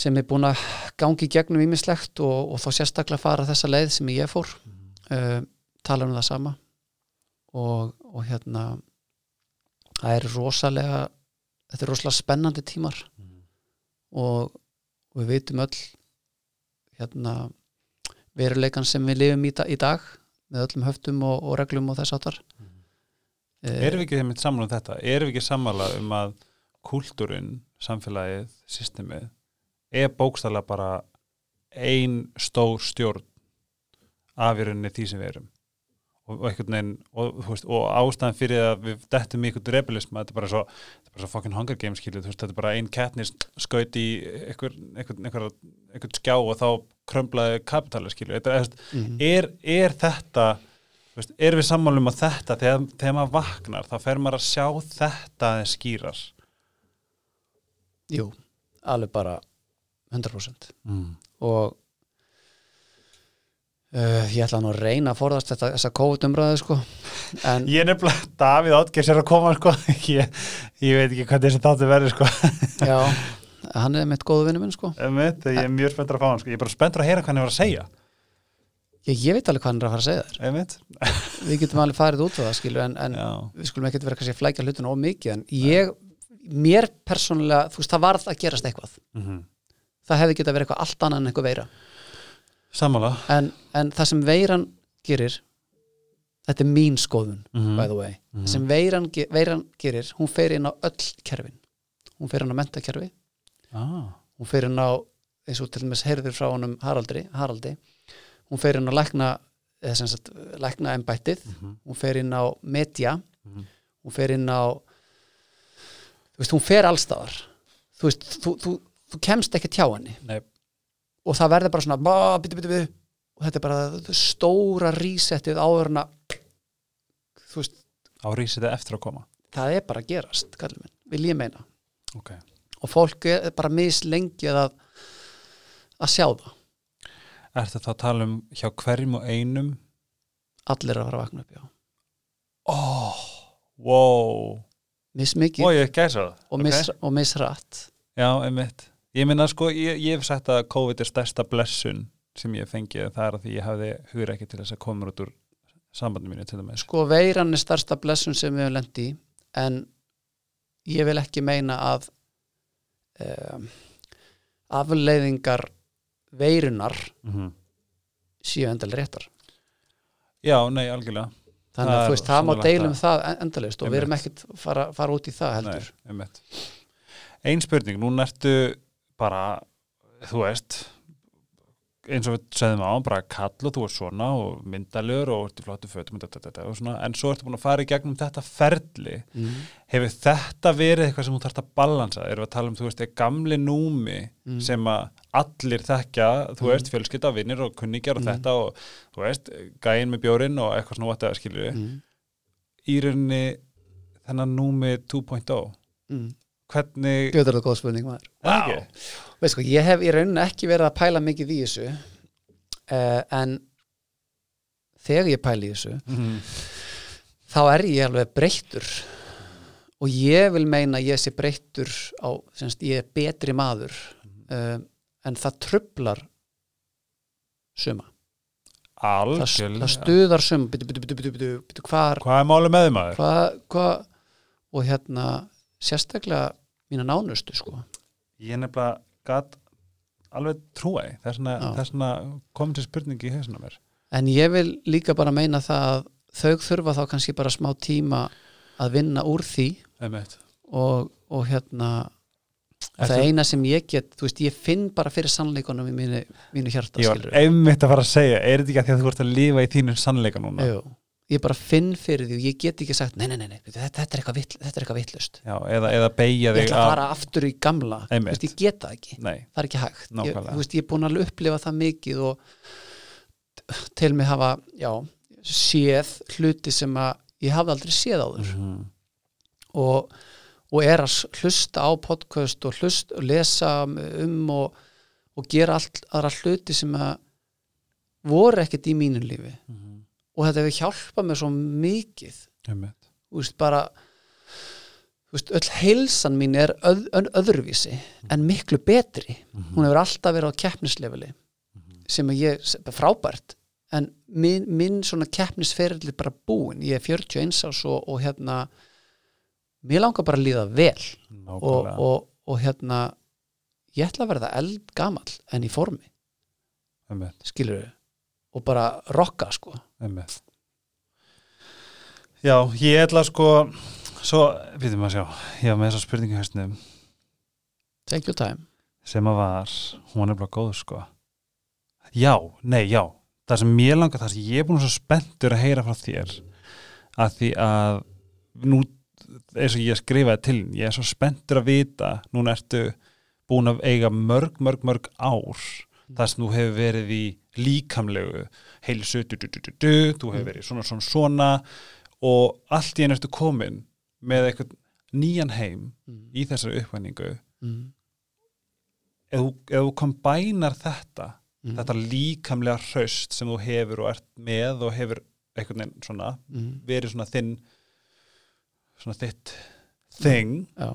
sem er búin að gangi gegnum ímislegt og, og þá sérstaklega fara þessa leið sem ég fór. Uh, tala um það sama. Og, og hérna það er rosalega þetta er rosalega spennandi tímar. Mhm. og, og við vitum öll hérna veruleikan sem við lifum í, í dag með öllum höftum og, reglum og þess áttar Erum við ekki þeim sammála um þetta? Erum við ekki sammála um að kúltúrin, samfélagið, systemið er bókstæðlega bara ein stór stjórn af í rauninni því sem við erum? Og, og veginn og, veist, og ástæðan fyrir að við dettum í einhvern rebelisma, þetta er bara svo er svo fucking Hunger Games skilur, þú veist, þetta er bara ein kettnis skaut í einhver, skjá og þá krömblaði kapitali skilur, þetta er, mm er, er þetta veist, er við sammálum að þetta þegar, þegar maður vaknar þá fer maður að sjá þetta aðeins skýrar Jú, alveg bara 100% mm. og uh, ég ætla nú að reyna að forðast þetta, þessa COVID-umræðu sko en ég er nefnilega, Davíð Átgers er að koma sko. ég, ég veit ekki hvað þessi þáttu verður sko. já, hann er mitt góðu vinnu minn sko Einmitt, ég er mjög spenntur að fá hann sko. ég er bara spenntur að heyra hvað hann er að segja ég, ég veit alveg hvað hann er að fara að segja þér. Við getum alveg farið út á það skilu en, en við skulum ekkert vera kannski að flækja hlutuna of mikið en ég, mér persónulega þú veist, það varð að gerast eitthvað. Mm -hmm. það hefði getað verið eitthvað allt annað en eitthvað veira. Sammála. En, en það sem veiran gerir þetta er mín skoðun Mhm. by the way, Mhm. sem veiran, veiran gerir, hún fer inn á öll kerfin. Hún fer inn á mentakerfi ah. hún fer inn á, eins og til dæmis heyrður frá honum Haraldri, Haraldi hún fer inn á lækna sagt, lækna embættið Mhm. hún fer inn á media. Mhm. hún fer inn á þú veist, hún fer allstaðar þú veist, þú, þú, þú kemst ekki tjá henni. Nei. og það verður bara svona bá, bitu, bitu, bitu, og þetta er bara stóra rísettið áður en að þú veist, Árísið það eftir að koma? það er bara að gerast kallið minn, vil ég meina. Ok. Og fólk er bara mislengið að að sjá það Ertu þá að tala um hjá hverjum og einum? Allir að fara að vakna upp, já. Oh, wow. Mismikið Ó, ég gæsa það? Og, mis, og misrætt Já, einmitt. Ég minna sko, ég, ég hef sagt að COVID er stærsta blessun sem ég hef fengið það er að því ég hafði hugur ekki til þess að koma út úr sambandi mínu til dæmis. Sko veiran er starsta blessun sem við höfum lent í en ég vil ekki meina að um, afleiðingar veirunar mm -hmm. séu endalega réttar. Já, nei, algjörlega. Þannig Það að þú veist, það má deilum það. það endalist og við erum ekkert fara, fara út í það heldur. Nei, einmitt. Ein spurning, núna ertu bara, þú veist eins og við segðum á, bara kall og þú ert svona og myndalur og ert í flottu fötum og, þetta, þetta, og svona, en svo ertu búin að fara í gegnum þetta ferli mm. hefur þetta verið eitthvað sem þú þarft að balansa erum við að tala um, þú veist, er gamli númi Mm. sem að allir þekkja þú Mm. veist, fjölskylda, vinnir og kunningjar og Mm. þetta og, þú veist, gæin með bjórin og eitthvað svona vatið að skilju Mm. í rauninni þennan númi 2.0 Mm. Hvernig, Gjöður það góð spurning maður Er það ekki? Veist sko, ég hef í rauninni ekki verið að pæla mikið í þessu uh, en þegar ég pæli í þessu Mhm. þá er ég alveg breyttur og ég vil meina ég sé breyttur á, semst, ég er betri maður uh, en það trublar suma það, algjörlega það stuðar suma byttu, byttu, byttu, byttu, byttu, byttu, hvar hvað er málið með þið maður? hvað, hvað og hérna sérstaklega mína nánustu sko. Ég nefnilega gat alveg trúi þess Já. vegna kom til spurningi í hausuna mér. En ég vil líka bara meina það að þau þurfa þá kannski bara smá tíma að vinna úr því og, og hérna það eina sem ég get, þú veist, ég finn bara fyrir sannleikunum í mínu, mínu hjarta ég var einmitt að fara að segja er þetta ekki að því að þú ert að lifa í þínu sannleika núna? Jú, ég bara finn fyrir því og ég get ekki sagt, nei, nei, nei, nei þetta, þetta er eitthvað vittlust eða, eða beigja ég þig ætla að fara aftur í gamla. Veist, ég get það ekki, nei, það er ekki hægt. Ég, veist, ég er búin að upplifa það mikið og til mig hafa já, séð hluti sem að ég hafði aldrei séð áður. Mhm. og, og er að hlusta á podcast og hlust og lesa um og, og gera allt aðra hluti sem að voru ekkert í mínu lífi. Mhm. Og þetta hefur hjálpað mér svo mikið. Þú veist bara þú veist, öll heilsan mín er öð, öð, öðruvísi en miklu betri. Mhm. hún hefur alltaf verið á keppnislefili að ég, sem er frábært en minn, minn svona keppnisferðli er bara búin, ég er 41 ás og, og hérna mér langar bara að líða vel og, og, og hérna ég ætla að verða eldgamall en í formi, skilur við og bara rocka sko. Einmitt. Já, ég ætla sko svo, við maður að sjá ég var með þessa spurningu í hausnum. Take your time. Sem að var, hún er bara góð sko. Já, nei, já. Það sem ég langar, það sem ég er búin svo spenntur að heyra frá þér að því að nú eins og ég skrifaði til ég er svo spenntur að vita, núna ertu búin að eiga mörg, mörg, mörg ár það sem þú hefur verið í líkamlegu heilsu, du, du, du, þú hefur verið svona, svona, svona og allt í einu ertu komin með eitthvað nýjan heim mm. í þessari uppvæningu Mm. ef þú, ef þú kombænar þetta Mm. þetta líkamlega hraust sem þú hefur og ert með og hefur einhvern veginn svona Mm. verið svona þinn svona þitt thing já,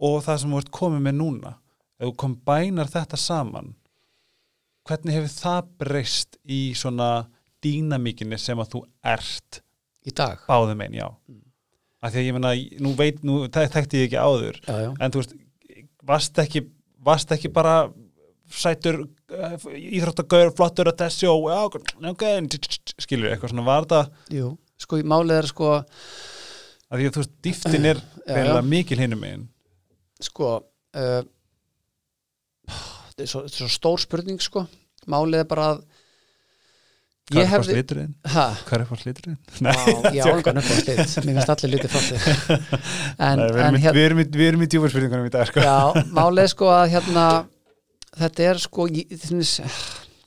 og það sem þú ert komið með núna ef þú kombænar þetta saman hvernig hefur það breyst í svona dýnamíkinni sem að þú ert? Í dag? Báðum einn, já. Mm. af því að ég menna, nú veit, nú þek- þekkti ég ekki áður já, já, en þú veist, varst ekki varst ekki bara sætur uh, íþróttagauður, flottur að þessi og já, ok, skilur eitthvað svona, var það? Jú. Sko málið er sko að því að þú veist, dýftin er já, mikil hinum megin. Sko uh, þetta er svo, svo stór spurning sko málið er bara að hvað ég er fórst liturinn? hvað er fórst liturinn? Vá, ég álgan upp á slit mér finnst allir en, Nei, við, erum í- djúfarspurningunum í dag sko. já, málið er sko að hérna þetta er sko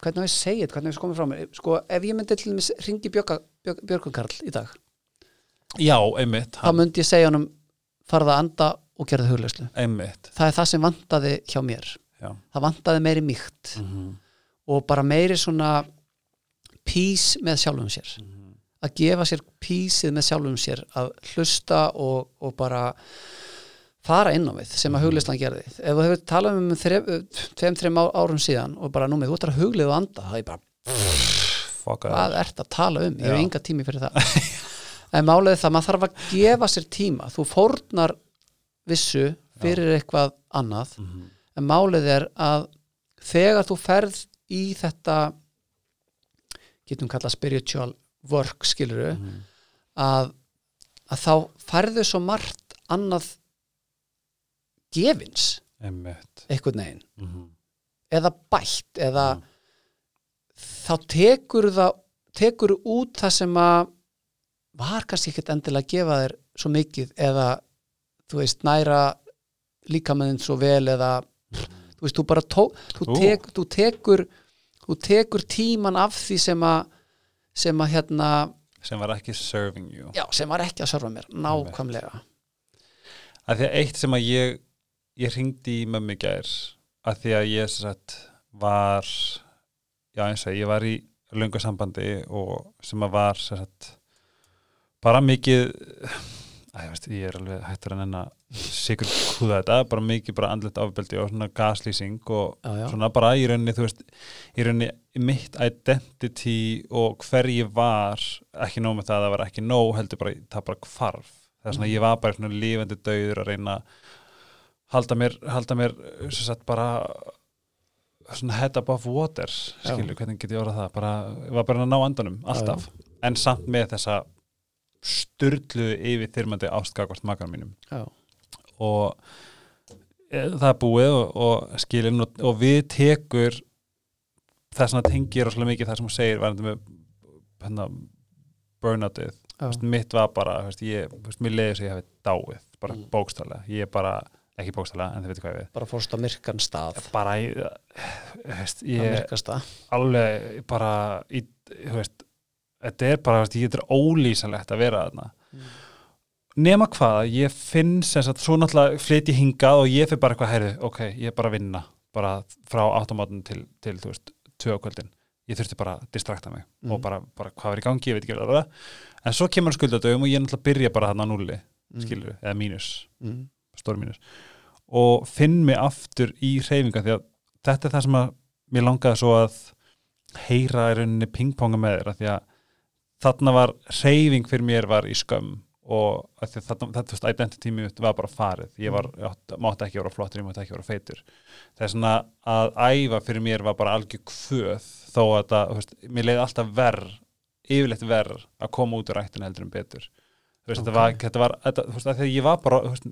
hvernig á ég þetta, hvernig á ég koma frá mér sko ef ég myndi til dæmis ringi Björgun Karl í dag já, einmitt, þá myndi ég segja honum farða að anda og gera það hugleyslu einmitt það er það sem vantaði hjá mér já. það vantaði meiri mýkt Mhm. Og bara meiri svona pís með sjálfum sér Mhm. að gefa sér písið með sjálfum sér að hlusta og, og bara fara inn á við sem Mhm. að hugleyslan gerði ef þú hefur talað um tveim, þreim árum síðan og bara númið, þú ætlar að huglið og anda það er bara, Fuck hvað ert að tala um ég hef Já. enga tími fyrir það en málið það, maður þarf að gefa sér tíma þú fórnar vissu fyrir eitthvað annað Mhm. en málið er að þegar þú ferð í þetta getum kallað spiritual work skiluru Mhm. að, að þá færðu svo margt annað gefins einmitt einhvern veginn Mhm. eða bætt eða Mhm. þá tekur það tekur út það sem að var kannski ekkert endilega að gefa þér svo mikið eða þú veist næra líkamæðin svo vel eða þú veist þú bara tó, þú, tek, þú tekur þú tekur tíman af því sem að sem að hérna sem var ekki serving you. Já, sem var ekki að sörfa mér, nákvæmlega. Að því að eitt sem að ég ég ringdi í mömmu gær að því að ég sagt var já eins og ég var í löngu sambandi og sem að var sagt bara mikið ég veist, ég er alveg hættur en enn að sigur húða þetta, bara mikið bara andlet afbeldi og svona gaslýsing og já, já, svona bara í rauninni, þú veist í rauninni mitt identity og hver ég var ekki nóg með það að það var ekki nóg heldur bara, það bara hvarf. Það er svona, ég var bara svona lífandi dauður að reyna halda mér, halda mér sem sagt bara svona head above water Já. skilur, hvernig get ég orðað það? Bara, ég var bara að ná andanum, alltaf. En samt með þessa sturlu yfir þyrmandi ástgagvart makar mínum. Já, og e, það er búið og, og skilin og, og við tekur það svona tengir rosalega mikið það sem hún segir varandi með hérna, burnoutið. Mitt var bara, veist, ég, mér leiði sem ég hefði dáið, bara Mm. bókstálega ég bara, ekki bókstálega, en þið veit hvað ég við. Bara fórst á myrkan stað. Bara, ég, veist, ég alveg bara í, veist, þetta er bara, ég er ólýsanlegt að vera þarna Mm. nema hvað, ég finn sem sagt, svo náttúrulega flyt ég hingað og ég fyrir bara eitthvað herðu, ok, ég er bara að vinna bara frá áttamátun til, til þú veist, tvö á kvöldin, ég þurfti bara að distrakta mig Mm. og bara, bara hvað var í gangi, ég veit ekki hvað það en svo kemur skuldadögum og ég náttúrulega byrja bara þarna núli, skilur, eða mínus mm. stór mínus og finn mig aftur í hreyfinga því að þetta er það sem að mér langaði svo að heyra í rauninni pingponga með þér að því að þarna var hreyfing fyrir mér var í skömm og þetta þú veist, identity mitt var bara farið. Ég var, ég átt- mátti ekki vera flottur, ég mátti ekki vera feitur. Það er svona að æfa fyrir mér var bara algjör kvöð þó að þetta, þú veist, mér leiði alltaf verð yfirleitt verð að koma út úr rættinu heldur en betur. Þú veist, þetta var, þetta var þetta, þú veist, að ég var bara, þú veist,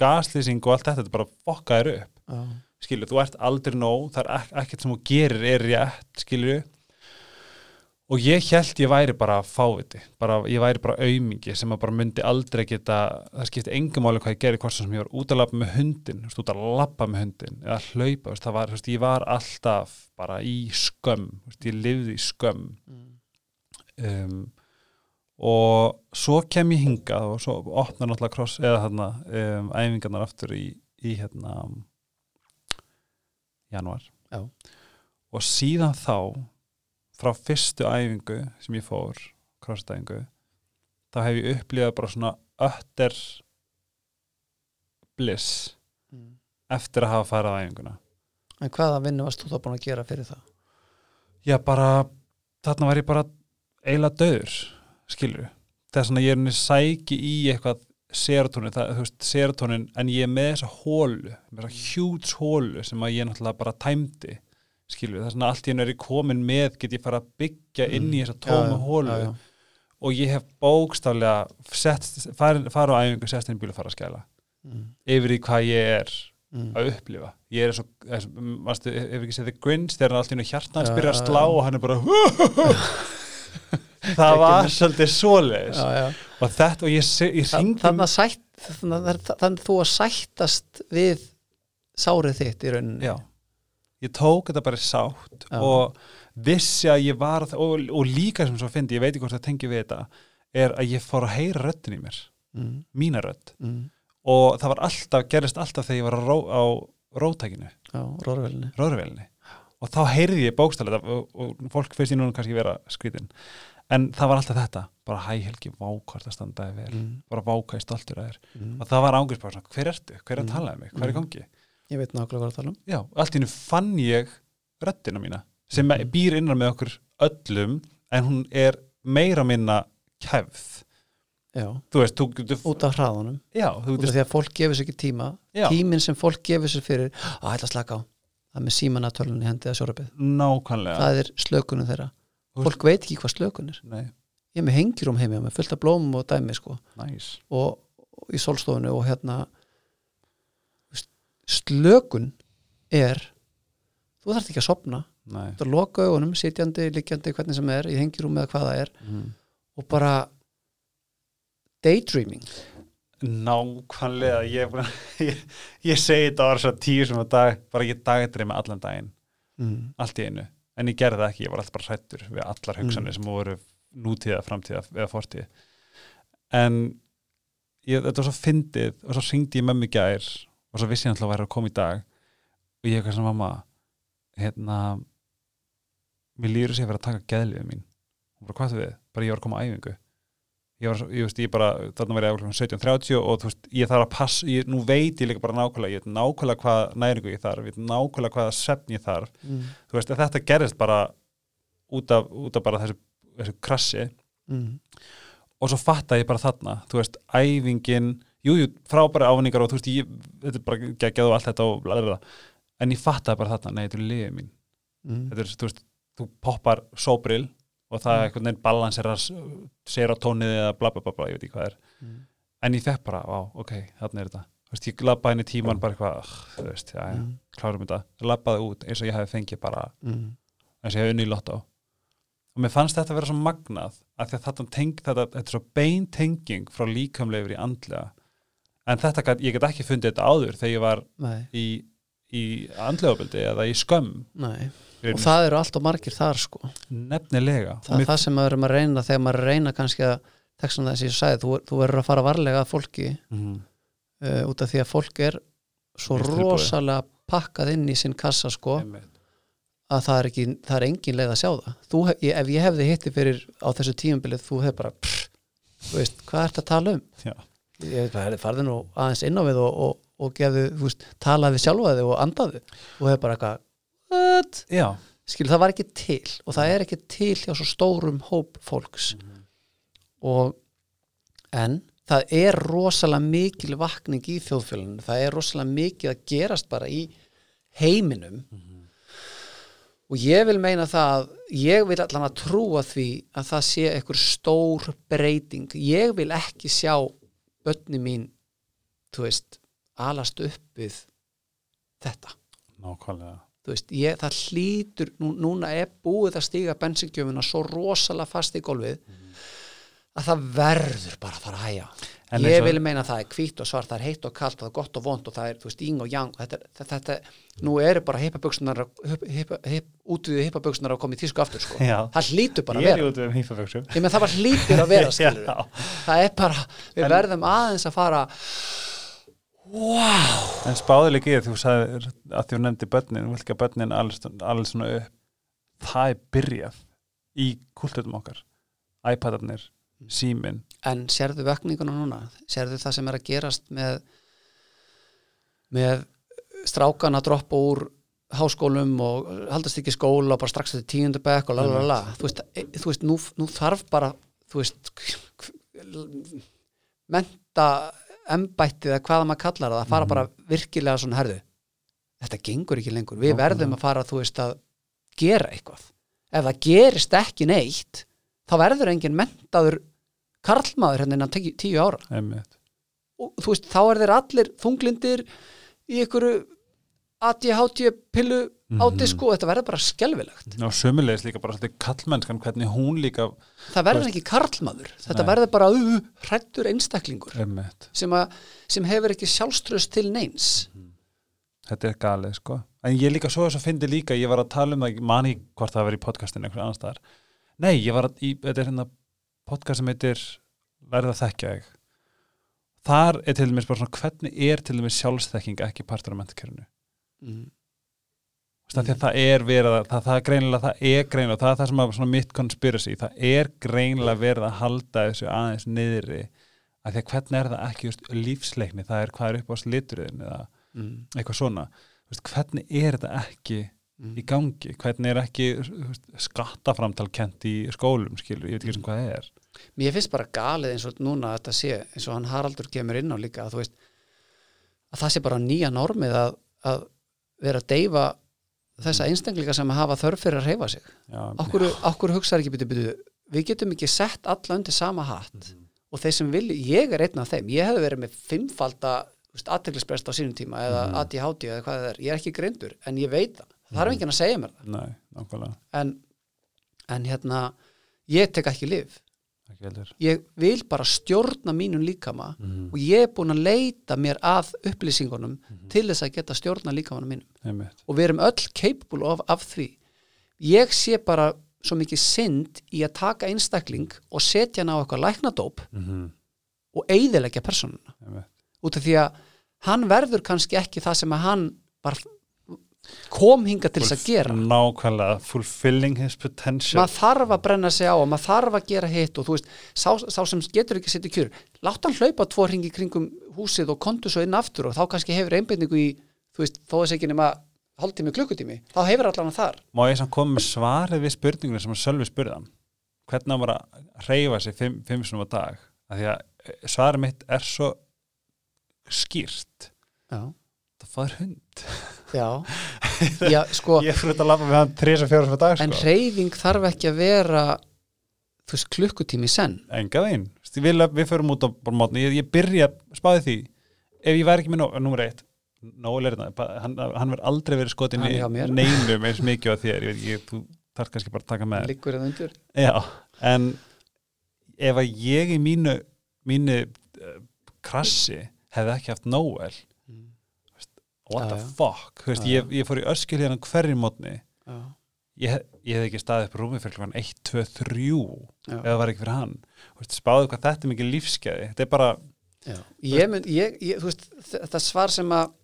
gaslýsing og allt þetta, þetta bara fokkaðir upp. Já, skilur, þú ert aldrei nóg það er ek ekkert sem þú gerir er rétt skilur og ég held ég væri bara fáviti bara, ég væri bara aumingi sem að bara myndi aldrei geta, það skipti engum máli hvað ég gerir hvort sem ég var út að labba með hundin veist, út að labba með hundin eða hlaupa, veist, það var, veist, ég var alltaf bara í skömm, ég lifði í skömm mm. um, og svo kem ég hingað og svo opnar náttúrulega kross eða hérna um, æfingarnar aftur í, í hérna januar Já. og síðan þá frá fyrstu æfingu sem ég fór krossæfingu þá hef ég upplifað bara svona ötter bliss Mm. eftir að hafa farið á æfinguna. En hvaða vinnu varst þú þá búin að gera fyrir það? Já bara þarna var ég bara eiginlega döður skilur þess að ég er henni sæki í eitthvað serotonin, það, þú veist, serotonin en ég er með þessa hólu með þessa hjúts hólu sem að ég náttúrulega bara tæmdi skilur, þess að allt í henni er ég komin með get ég fara að byggja inn í þessa tóma hólu já, já. og ég hef bókstaflega sett, farið far á æfingu sest inn í bíl og fara að skæla. Mm. yfir í hvað ég er Mm. að upplifa. Ég er svo, varstu, ef ekki The Grinch þegar hann allt í nú hjarta hans Já, byrja að slá og hann er bara það var svolítið já. og þetta og ég, ég ringdi að að- þannig að þú að sættast við sárið þitt í rauninni. Já, ég tók þetta bara sátt Já. og vissi að ég var og, og líka sem svo fyndi, ég veit ekki hvort það tengi við þetta er að ég fór að heyra röddin í mér mm. mína rödd Mm. og það var alltaf, gerist alltaf þegar ég var á, ró, á rótækinu, róruvelinni róðurvelinni og þá heyrði ég bókstælega og, og fólk finnst ég núna kannski vera skrítin en það var alltaf þetta, bara hæ Helgi vákvart að standaði vel, mm. bara í stoltur að þér mm. og það var svona, hver ertu, hver er að Mm. tala um mig, hvað er Mm. gangi ég veit nákvæmlega hvað að tala um. Já, allt í hennu fann ég röddina mína sem Mhm. býr innan með okkur öllum en hún er meira minna kæfð. Já, þú veist, þú getur út af hraðunum já, þú getur, því að fólk gefur sér ekki tíma. Já, tíminn sem fólk gefur sér fyrir að ætla að slaka á. Það með símana tölunni hendið að sjórabið. Nákvæmlega. Það er slökunum þeirra. Þú veist- fólk veit ekki hvað slökun er. Nei, ég með hengjur um heimi með fullt af blómum og dæmi sko. Næs og, og í sólstofinu og hérna þú veist, slökun er þú þarft ekki að sopna nei, þú loka augunum, sitjandi, liggjandi hvernig sem er, í hengjur með hvað það er mm. og bara daydreaming nákvæmlega ég, ég, ég segi þetta ára svo tíu sem að dag, bara ég dagdreima allan daginn mm. allt í einu, en ég gerði það ekki ég var alltaf bara hrættur við allar hugsanir Mm. sem voru nútíða, framtíða eða fortíð en ég, þetta var svo fyndið og svo syngdi ég mömmu í gær og svo vissi ég alltaf að væri að koma í dag. Og ég eitthvað sem mamma hérna mér líður þess að verið að taka geðlið mín. Og bara hvað við, bara ég var að koma á æfingu. Ég var, ég veist, ég bara þarna verið ákveðum 17.30 og þú veist, ég þarf að passa ég, nú veit ég líka bara nákvæmlega ég veit nákvæmlega hvað næringu ég þarf, ég veit nákvæmlega hvaða svefn ég þarf. Mm. þú veist, þetta gerist bara út af, út af bara þessu, þessu krassi. Mm. og svo fatta ég bara þarna, þú veist, æfingin jújú, jú, frábæra ávinningar og þú veist, ég, þetta er bara geggjað og allt þetta og blablabla, en ég fattaði bara þarna, nei, þetta er liðið mín Mm. þetta er, þú veist, þú poppar sóbril og það er Mm. einhvern veginn balansera serotónið eða bla bla bla, bla ég veit ekki hvað er Mm. en ég fekk bara, á, ok, þarna er þetta þú veist, ég labbaði inn í tíman bara eitthvað þú veist, já, já, Mm. klárum þetta labbaði út eins og ég hefði fengið bara Mm. eins og ég hefði unni í lottó og mér fannst þetta að vera svo magnað að þetta, teng, þetta, þetta er svo bein tenging frá líkamleifur í andlega en þetta, gat, ég get ekki fundið þetta áður þegar ég var Nei, í, í andlegabildi eða í skömm. Nei. og það eru alltaf margir þar sko. Nefnilega. Það er það sem maður erum að reyna þegar maður að reyna kannski að þess að ég sagði, þú, þú verður að fara varlega að fólki mm, uh, út af því að fólk er svo rosalega pakkað inn í sinn kassa sko einmitt. að það er, ekki, það er engin leið að sjá það. Þú, ég, ef ég hefði hitti fyrir á þessu tíumbilið þú hefði bara pff, þú veist, hvað ert að tala um? Já. Farið nú aðeins inn á við og, og, og gefði, þú veist, talaði sjálfa þig og andaði og hefði bara eitthvað skil, það var ekki til og það er ekki til hjá svo stórum hóp fólks. Og en það er rosalega mikil vakning í þjóðfélaginu, það er rosalega mikið að gerast bara í heiminum. Og ég vil meina það að ég vil allan að trúa því að það sé einhver stór breyting. Ég vil ekki sjá börni mín þú veist, alast upp við þetta. Nákvæmlega. Veist, ég, það hlýtur nú, núna er búið að stíga bensingjöfuna svo rosalega fast í golfið að það verður bara að fara að hæja En ég vil meina að það er hvítt og svart það er heitt og kalt og það er gott og vond og það er, þú veist, yng og yang. Og þetta, þetta, þetta, nú eru bara hip, útviðu hippaböksunar að koma í tísku aftur sko. Já. það hlýtur bara að ég er vera. út um hýfaföksum ég menn það bara hlýtur að vera skilur Já. það er bara, við En- verðum aðeins að fara wow en spáði líka í því þú sagði að þú nefndi börnin, þú vilt ekki að börnin alls svona upp. Það er byrjað í kultutum okkar. iPadarnir, símin En sérðu vökninguna núna? Sérðu það sem er að gerast með með strákan að droppa úr háskólum og haldast ekki skóla og bara strax þetta tíundu bekk og lalala þú veist, e, þú veist nú, nú þarf bara þú veist menta embættið eða hvaða maður kallar það að fara bara virkilega svona herðu þetta gengur ekki lengur, við verðum að fara þú veist að gera eitthvað. Ef það gerist ekki neitt þá verður engin mentaður karlmaður hérna innan tíu, ára. Einmitt. Og þú veist, þá er þeir allir þunglindir í einhverju ADHD pillu Mhm. á disko og þetta verður bara skelfilegt. Og sömulegis líka bara svolítið kallmennskan hvernig hún líka það verður ekki karlmaður þetta verður bara uh, hrættur einstaklingur sem, að, sem hefur ekki sjálfströst til neins. Þetta er galið sko. En ég líka svo þess að fyndi líka, ég var að tala um það ég man ekki hvort það var í podcastinu einhver annars staðar. Nei, ég var að, í, þetta er hérna podcast sem heitir verða að þekkja þig þar er til dæmis bara svona hvernig er til dæmis sjálfsþekking ekki partur af mentakerfinu mm. Það, mm. það er verið að, það, það er greinilega, það er greinilega, það er það sem að svona mitt conspiracy, það er greinilega verið að halda þessu aðeins niðri að því að hvernig er það ekki just, lífsleikni, það er hvað er upp á slituriðin eða Mm. eitthvað svona Vist, hvernig er þetta ekki Mm. í gangi, hvernig er ekki veist, skattaframtalkent í skólum skilur, ég veit ekki sem hvað það er mér finnst bara galið eins og núna að þetta sé eins og hann Haraldur kemur inn á líka að, þú veist, að það sé bara nýja normið að, að vera að deyfa þessa einstaklinga sem hafa þörf fyrir að reyfa sig. Okkur, okkur hugsaður ekki byrju, byrju, við getum ekki sett alla undir sama hatt og þeir sem vilja, ég er einn af þeim. Ég hefði verið með fimmfalda aðteglisbrest á sínum tíma eða Mhm. ADHD eða hvað það er, ég er ekki greindur en ég veit það, það er enginn að segja mér það. Nei, en, en hérna ég tek ekki heldur ég vil bara stjórna mínum líkama mm. og ég er búin að leita mér að upplýsingunum til þess að geta stjórna líkamanum mínum. Einmitt, og við erum öll capable of, af því. Ég sé bara svo mikið synd í að taka einstakling og setja hann á eitthvað læknadóp mm og eyðileggja personuna einmitt. út af því að hann verður kannski ekki það sem að hann bara kom hinga til þess að gera. nákvæmlega, fulfilling his potential. Maður þarf að brenna sig á og maður þarf að gera hitt og þú veist, sá, sá sem getur ekki að setja kjör, látt hann hlaupa tvo hringi kringum húsið og kontu svo inn aftur og þá kannski hefur einbindningu í þú veist, þó þess ekki nema hálftími klukkutími, þá hefur allan þar. Má ég samt koma með svarið við spurningunum sem að Sölvi spurði hann? Hvernig hann var að reyfa sig fimm, fimm sinum á dag? Af því að eh, svarið mitt er svo skýrt. Já, það fær hund já, já sko ég fyrir að lafa með hann 3-4 á dag en sko. reyfing þarf ekki að vera þú veist, klukkutími senn. Enga veginn, við, við förum út á mótni, ég, ég byrja spáði því ef ég væri ekki með nummer eitt. Nóel er þetta, hann, hann verður aldrei verið skotin í neinum eins mikið á þér, ég veit ekki, þú þarf kannski bara að taka með liggur eða undir. Já, en ef að ég í mínu mínu uh, krassi hefði ekki haft Noel what the fuck? Veist, ég, ég fór í öskil hérna hverju mótni ég, hef- ég hefði ekki staðið upp rúmi fyrir klokkan 1, 2, 3 já. ef það var ekki fyrir hann. Veist, spáðu hvað þetta er mikið lífskeiði þetta er bara, mynd, ég, ég, þú veist, þetta svar sem að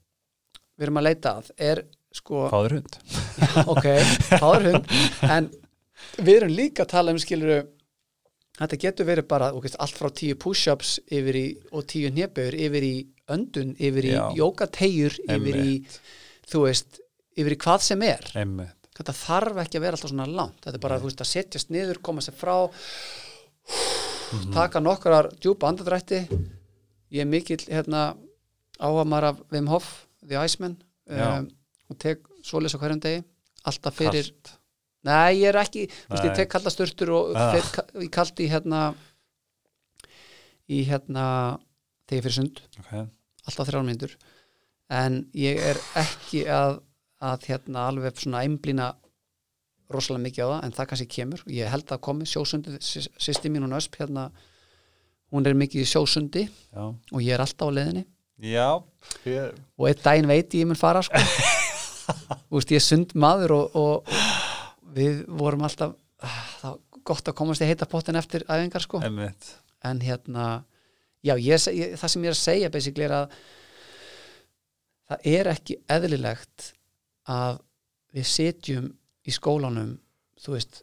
við erum að leita að er sko, fáður hund. Ok, fáður hund. En við erum líka að tala um skiluru þetta getur verið bara ok, allt frá tíu push-ups og tíu hnjaböður yfir í öndun yfir í jókategjur yfir í, þú veist yfir í hvað sem er. Einmitt. þetta þarf ekki að vera alltaf svona langt. Þetta er bara, veist, að setjast niður, koma sér frá. Taka nokkrar djúpa andadrætti ég er mikill hérna áhamar af Wim Hof The Iceman. Um, og tek svoleiðs á hverjum degi. Alltaf fyrir, Kalt. nei ég er ekki þú veist, ég Nei. tek kalda sturtur og Ah. fer ka- í kaldi í hérna í hérna þegar ég fyrir sund. Okay. Alltaf þrjár myndur en ég er ekki að, að hérna alveg svona einblína rosalega mikið á það en það kannski kemur, ég held að komi. Sjósundi, sýsti mín hún ösp hérna, hún er mikið í sjósundi Já, og ég er alltaf á leiðinni. Já ég, og einn daginn veit ég ég mun fara sko. Veist, ég er sund maður og, og, og við vorum alltaf ah, það var gott að komast í heita pottin eftir æfingar sko. En hérna já, ég, ég, það sem ég er að segja basically er að það er ekki eðlilegt að við setjum í skólanum þú veist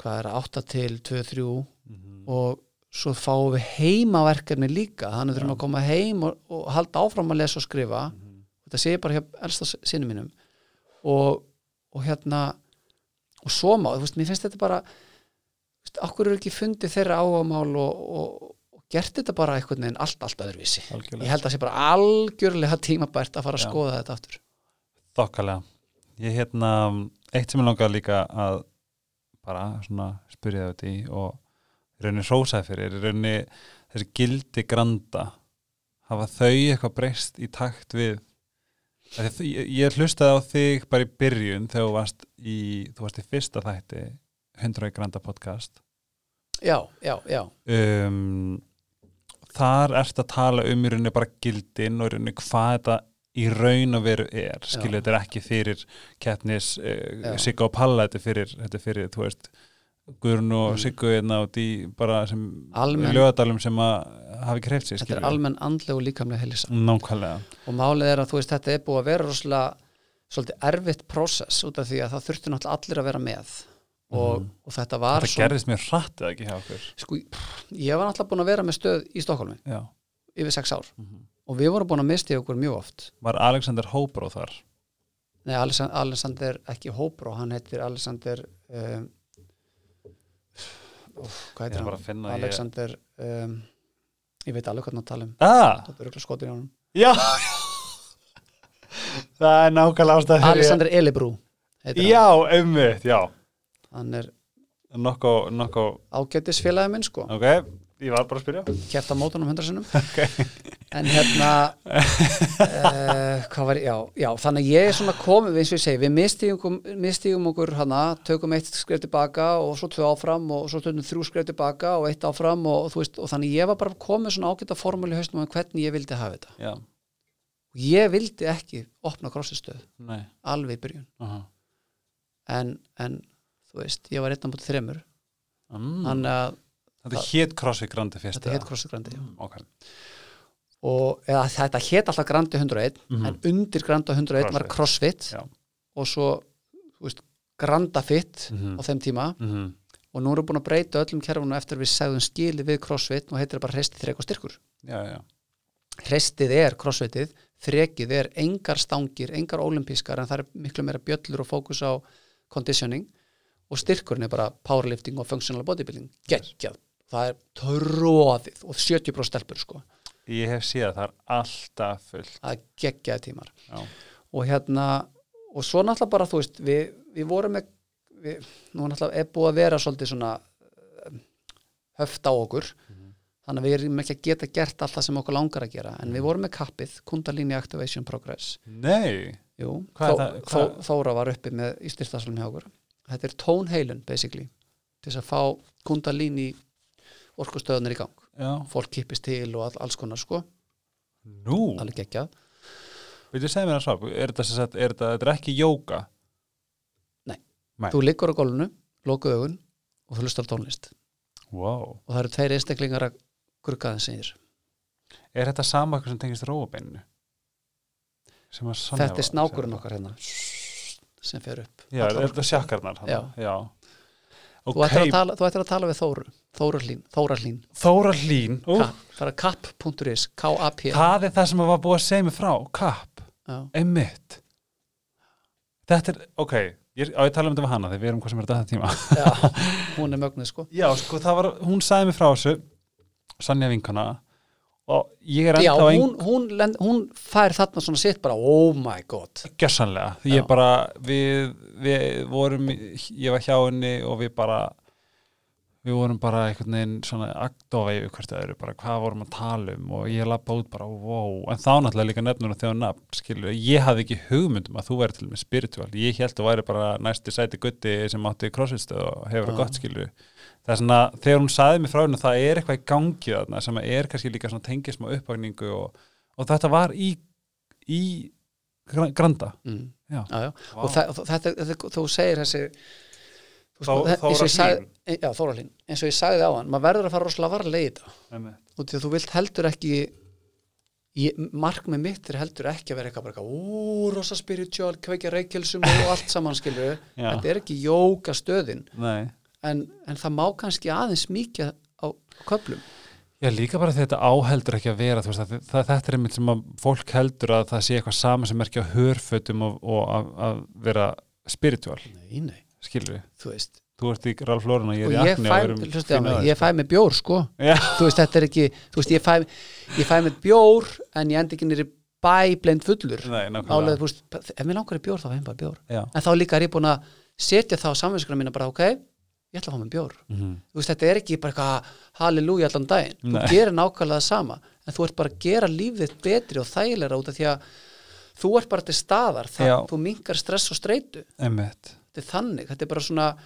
hvað er 8 til 2-3 Mhm. og svo fáum við heimaverkefni líka þannig þurfum Já. að koma heim og, og halda áfram að lesa og skrifa Mhm. þetta sé ég bara hjá elsta sinni mínum og, og hérna og svo má, þú veist, mér finnst þetta bara þú veist, okkur eru ekki fundið þeirra áhugamál og, og, og gert þetta bara einhvern veginn allt, allt öðruvísi Algjörlega. ég held að það sé bara algjörlega tímabært að fara að Já. skoða þetta aftur Þokkalega. Ég hérna, eitt sem ég langaði líka að bara svona spyrja þetta í og rauninni hrósaði fyrir, rauninni þessi gildi granda hafa þau eitthvað breyst í takt við því ég hlustaði á þig bara í byrjun þegar þú varst í, þú varst í fyrsta þætti 100 granda podcast já, já, já, um, þar ert að tala um í rauninni bara gildin og í rauninni hvað þetta í raun og veru er skilja þetta er ekki fyrir kettnis uh. Sigga og Palla þetta er fyrir, þetta er fyrir þú veist Guðrun og Mm. Siggu hérna og því bara sem lögadalum sem að hafi ekki hreift sig þetta er almenn andleg og líkamlega helisa nákvæmlega. Og málið er að þú veist þetta er búið að vera rosalega svolítið erfitt prósess út af því að það þurfti náttúrulega allir að vera með og, Mhm. og þetta var þetta gerðist mjög hratt eða ekki hjá okkur? Sko, ég var náttúrulega búin að vera með stöð í Stokkólmi yfir sex ár. Mhm. og við vorum búin að misti okkur mjög oft. Var Alexander Hóbró þar? Nei, Alexander, Alexander ekki Hóbró, hann heitir Alexander um, úf, hvað ég heitir hann? finna ég... Alexander um, ég veit alveg hvernig að tala um. Ah, þetta er örugglega skotin í honum. Já! Það er nákvæmlega ástæð Alexander Elibrú já, einmitt, já hann er nokko, nokko, ágættisfélagi minn sko. Ok ég var bara að spyrja. Kæft á mótunum hundra sinnum. En hérna uh, hvað var, já, já, þannig að ég er svona komið, eins og ég segi, við mistígum, mistígum okkur hana, tökum eitt skref tilbaka og svo tvö áfram og svo tökum þrjú skref tilbaka og eitt áfram og, þú veist, og þannig ég var bara komið svona ágæta formúli haustum um hvernig ég vildi hafa þetta. Já, og ég vildi ekki opna krossistöð. Nei. Alveg byrjun. Uh en, en þú veist, ég var einn á mútið þremur. Mm. þannig að þetta hétt CrossFit Grandi fyrst þetta heit krossisgrandi mm, ok, og eða, þetta hétt alltaf Grandi 101 Mhm. en undir Grandi 101 var CrossFit Já. og svo þú veist, Granda Fit Mhm. á þeim tíma. Mm og nú erum við búin að breyta öllum kerfunum eftir að við segðum skili við CrossFit og heitir það bara hreistið þrek og styrkur. Já, já, hreistið er CrossFitið, þrekið er engar stangir, engar olimpískar en það er miklu meira bjöllur og fókus á conditioning og styrkurinn er bara powerlifting og functional bodybuilding. Geggjað, það er tróðið og 70% stelpur sko. Ég hef séð að það er alltaf fullt. Það er geggjaði tímar. Já, og hérna og svo náttúrulega bara þú veist við, við vorum með við, nú náttúrulega er búið að vera svolítið svona um, höft á okkur. Þannig að við erum ekki að geta gert allt það sem okkur langar að gera. En við vorum með kappið Kundalini Activation Progress. Nei, Jú, Hvað er Þó, það- Þó, hvað- Þóra var uppi með í styrstaslunum hjá okkur þetta er tónheilun basically til þess að fá Kundalini orkustöðunir í gang. Já, fólk kippist til og all, alls konar sko. Nú? Alveg geggjað. Viltu segja mér það svo, er þetta, ekki jóka? Nei. þú liggur á gólfinu, lokuð augun og þú lustar tónlist. Wow. og það eru tveir einstaklingar að þeim segir Er þetta sama eitthvað sem tengist að Sonja þetta er snákurinn okkar hérna sem fer upp Já, er þetta sjakkarnar? þarna? Já. Já. þú, Ok, ættir tala, þú ættir að tala við Þóru Þóra Hlín, Þóra Hlín Þóra Hlín, Ú, Ka- það er kapp.is K-A-P það er það sem að var búið að segja mig frá, kapp, Já. einmitt. Þetta er, ok, ég, á ég tala um þetta við hana þegar við erum hvað sem er þetta tíma. Já, hún er mögnuð sko Já, sko, það var, hún sagði mig frá þessu, Sanja vinkana, er Já, hún, hún, lend, hún fær þarna svona sitt bara, oh my god. Gjössanlega, ég bara við, við vorum ég var hjá henni og við bara við vorum bara einhvern veginn svona yfir hvert öðru, bara hvað vorum að tala um og ég lappa út bara, wow. En þá náttúrulega líka nefnur þegar nafn, skilur ég hafði ekki hugmyndum að þú væri til með spiritual. Ég held þú væri bara næsti sæti gutti sem átti crossfitstöð og hefur það gott, skilur það er svona, þegar hún saði mér frá henni það er eitthvað í gangi þarna sem er kannski líka svona tengism og uppvagningu og, og þetta var í í gra- granda mm. Já. Já, já. og þetta, þetta, þú segir þessi þú Þó- veist, Þóra eins og ég sagði- e- sagði á hann maður verður að fara rosalega varlega í þetta og því að þú vilt heldur ekki markmið mitt er heldur ekki að vera eitthvað bara eitthvað, ú, rosa spiritual kveikja reykjelsum og allt saman skilur Já. þetta er ekki jóka stöðin Nei. En, en það má kannski aðeins mikið á, á köflum. Já, líka bara þetta áheldur ekki að vera veist, að það, þetta er einmitt sem að fólk heldur að það sé eitthvað sama sem er ekki á hörfötum og, og að, að vera spiritual, nei, nei, skilur við þú veist. Þú ert í Ralf Lauren og ég og er í ég Akne fæ, og erum hlusti á fín mig, að ég fæ með bjór sko. Já, þú veist, þetta er ekki, þú veist, ég fæ ég fæ með bjór, en ég endi ekki nýri bæ blend fullur. Nei, nákvæmlega. Þú veist, ef mér langar í bjór þá fæ ég bara bjór. Já, en þá líka er ég búin að setja það á samvinskrana mína bara, ok, ég ætla að fá mér bjór Mhm. þú veist, þetta er ekki bara eitthvað halleluja allan daginn, Nei. þú gerir nákvæmlega það sama en þú ert bara að gera lífið betri og þægilega út af því að þú ert bara til staðar, það, Já. þú minkar stress og streitu, þetta er þannig þetta er bara svona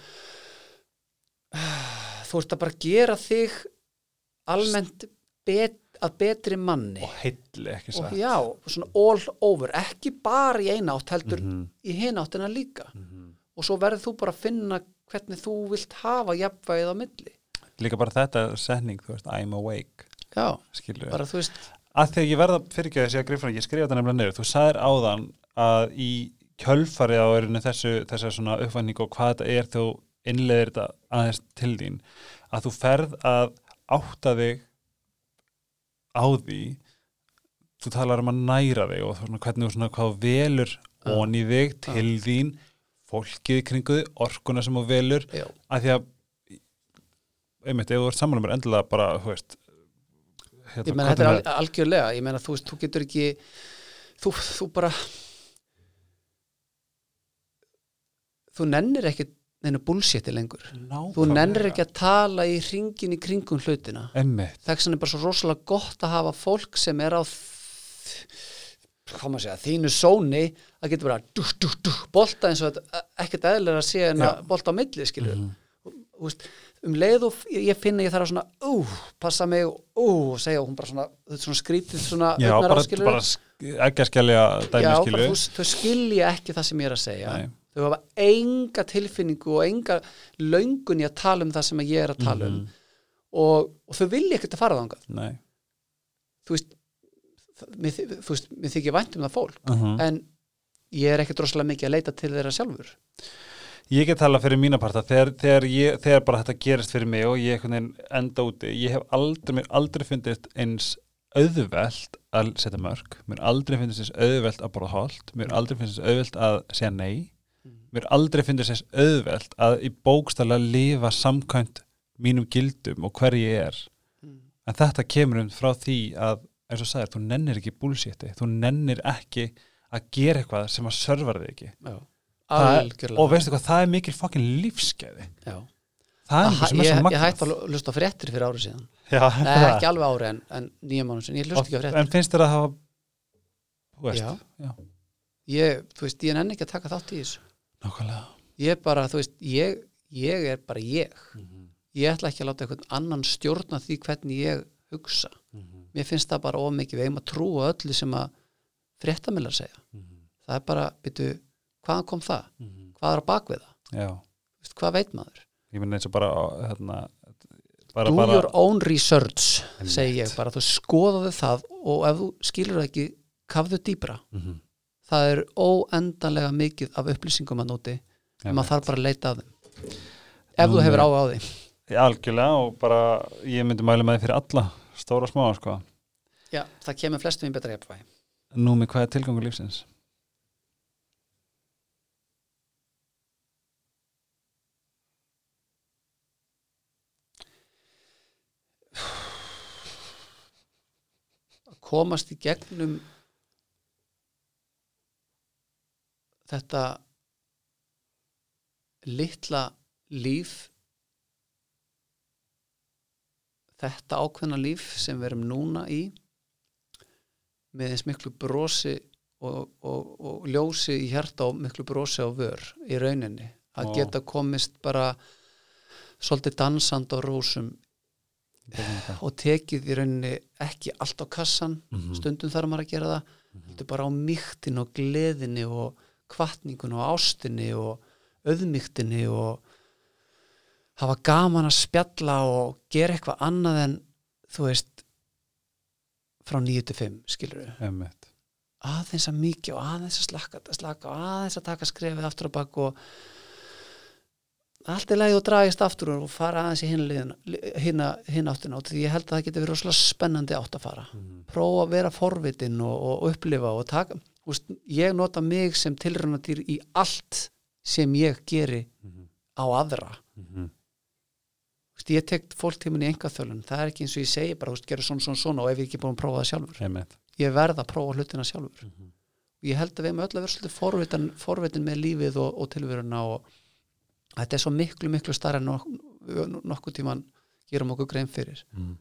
þú ert að bara gera þig almennt bet, að betri manni Og heilli ekki og satt. já, svona all over ekki bara í eina átt heldur Mhm. í hin áttina líka Mhm. og svo verður þú bara að finna hvernig þú vilt hafa jafnvægið á milli. Líka bara þetta setning, þú veist, I'm awake, já, skilur bara þú veist að því að ég verða fyrirgjöðu þessi að grifra ég skrifa þetta nefnilega niður, þú sagðir áðan að í kjölfarið á erinu þessu, þessu svona uppvæningu og hvað þetta er þú innleðir þetta aðeins til þín að þú ferð að átta þig á því þú talar um að næra þig og svona, hvernig þú svona hvað velur onni þig til þín fólkið í kringu þig, orkuna sem þú velur já, að því að einmitt, ef þú ert saman um endilega bara, þú veist hérna, ég hvað þetta er með- al algjörlega ég meina þú veist, þú getur ekki þú, þú bara þú nennir ekki neinu bullshiti lengur. Þú nennir ekki að tala í ringin í kringum hlutina. Þess vegna er bara svo rosalega gott að hafa fólk sem er á þ- hvað maður segja, þínu sóni að getur bara dú, dú, dú, bolta eins og þetta ekkert eðlilega að sé en að bolta á milli skilur mm. veist, um leið og ég finna ég þarf að svona ú, passa mig ú, og segja og hún bara svona, svona skrítið svona já, bara, bara ekki að skellja dæmi já, bara, skilu þú, þau skilja ekki það sem ég er að segja. Nei. þau hafa enga tilfinningu og enga löngun í að tala um það sem ég er að tala um. Mhm. og, og þau vilja ekkert að fara Nei. Þú veist, það- mér, þú veist, mér þykir vænt um það fólk uh -huh. en ég er ekkert rosalega mikið að leita til þeirra sjálfur. Ég get tala fyrir mína parta þegar, þegar, ég, þegar bara þetta gerist fyrir mig og ég enda úti ég hef aldrei, aldrei fundist eins auðvelt að setja mörg mér aldrei finnst eins auðvelt að borða holt mér aldrei finnst eins auðvelt að segja nei mér aldrei finnst eins auðvelt að í bókstæla lifa samkvæmt mínum gildum og hver ég er. En þetta kemur um frá því að eins og sagðir, þú nennir ekki búlsétti þú nennir ekki að gera eitthvað sem að sörfar þig ekki. Já. Algjörlega. og veistu hvað, það er mikil fokkin lífskeiði Já. það er Aha, mikil sem er ég, ég hætti að lusta fréttir fyrir árið síðan. Já, Nei, ekki alveg ári en, en nýja mánu sinni, ég lusta ekki á fréttir. en finnst þér að hafa veist, Já. ég, þú veist, ég nenni ekki að taka þátt í þessu. Nákvæmlega. Ég er bara, þú veist, ég, ég er bara ég. Mhm, ég ætla ekki að láta einhvern annan stjórna því hvernig ég hugsa. Mhm, mér finnst það bara ómikið, við eigum að trúa öllu sem að fréttamillar segja. Mhm, það er bara, byrju, hvaðan kom það? Mhm. hvað er já, Þú veist, hvað veit maður? Ég minn eins og bara hérna, bara, do bara your own research segi ég bara, þú skoðaðu það og ef þú skilur það ekki kafðu dýbra, mhm, það er óendanlega mikið af upplýsingum að nóti en maður þarf bara að leita að þeim. Ef þú Númer- hefur áhuga á því. Algjörlega og bara ég myndi mæla með því fyrir alla stóra og smáa sko Já, það kemur flestum í betra jafnvægi Nú með hvað er tilgangur lífsins? að komast í gegnum þetta litla líf þetta ákveðna líf sem við erum núna í með eins miklu brosi og, og, og ljósi í hjarta og miklu brosi á vör í rauninni að Ó. geta komist bara svolítið dansand á rósum og tekið í rauninni ekki allt á kassan Mhm. stundum þarf maður að gera það heldur bara á mýktin og gleðinni og kvartningun og ástinni og auðmýktinni og hafa gaman að spjalla og gera eitthvað annað en þú veist frá 9 til 5 skilur við aðeins að mikið og aðeins að slaka, að slaka og aðeins að taka skrefið aftur á bak og allt er leið og dragist aftur og fara aðeins í hinn áttina og því ég held að það geti verið rosalega spennandi átt að fara Mhm. prófa að vera forvitin og, og upplifa og taka, úst, ég nota mig sem tilrunatýr í allt sem ég geri Mhm. á aðra Mhm. Úst, ég tek fólk til minni enga þölun það er ekki eins og ég segi bara, úst, gera svona svona svona og ef ég ekki búin að prófa það sjálfur. Einmitt. ég verð að prófa hlutina sjálfur. Mhm. ég held að við erum öll að vera svolítið forvitin, forvitin með lífið og, og tilveruna og, þetta er svo miklu, miklu starra en nok við nokkuð tíman gerum okkur grein fyrir. Mm.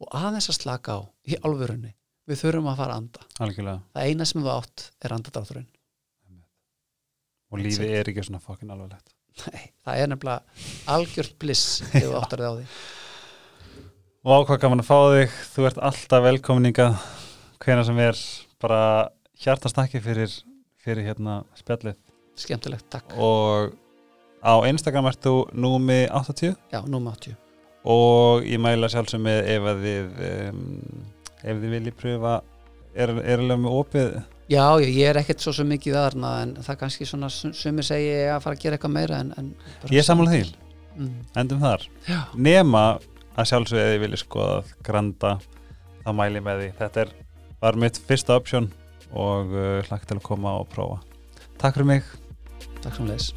og aðeins að slaka á í alvörunni við þurfum að fara að anda. Algjörlega. Það eina sem þú átt er andadrátturinn og lífið er ekki svona fokkin alvarlegt Nei, það er nefnilega algjört bliss þegar þú áttar þig á því. Og ákvað gaman að fá þig. Þú ert alltaf velkominninga hvena sem er bara hjartastakki fyrir, fyrir hérna spjallið. Skemmtilegt, takk. Og á Instagram ert þú númi 80 já, núma 80 og ég mæla sjálfsög með ef að þið um, ef þið viljið pröfa er, er alveg með opið já, ég, ég er ekkert svo svo mikið aðarna en það er kannski svona sum- sumir segi að fara að gera eitthvað meira en, en ég sammála því, mm. endum þar. Já, nema að sjálfsög ef þið viljið skoða granda, þá mæli með því. Þetta er, var mitt fyrsta option og uh, hlagt til að koma og prófa. Takk fyrir mig. Takk sem leis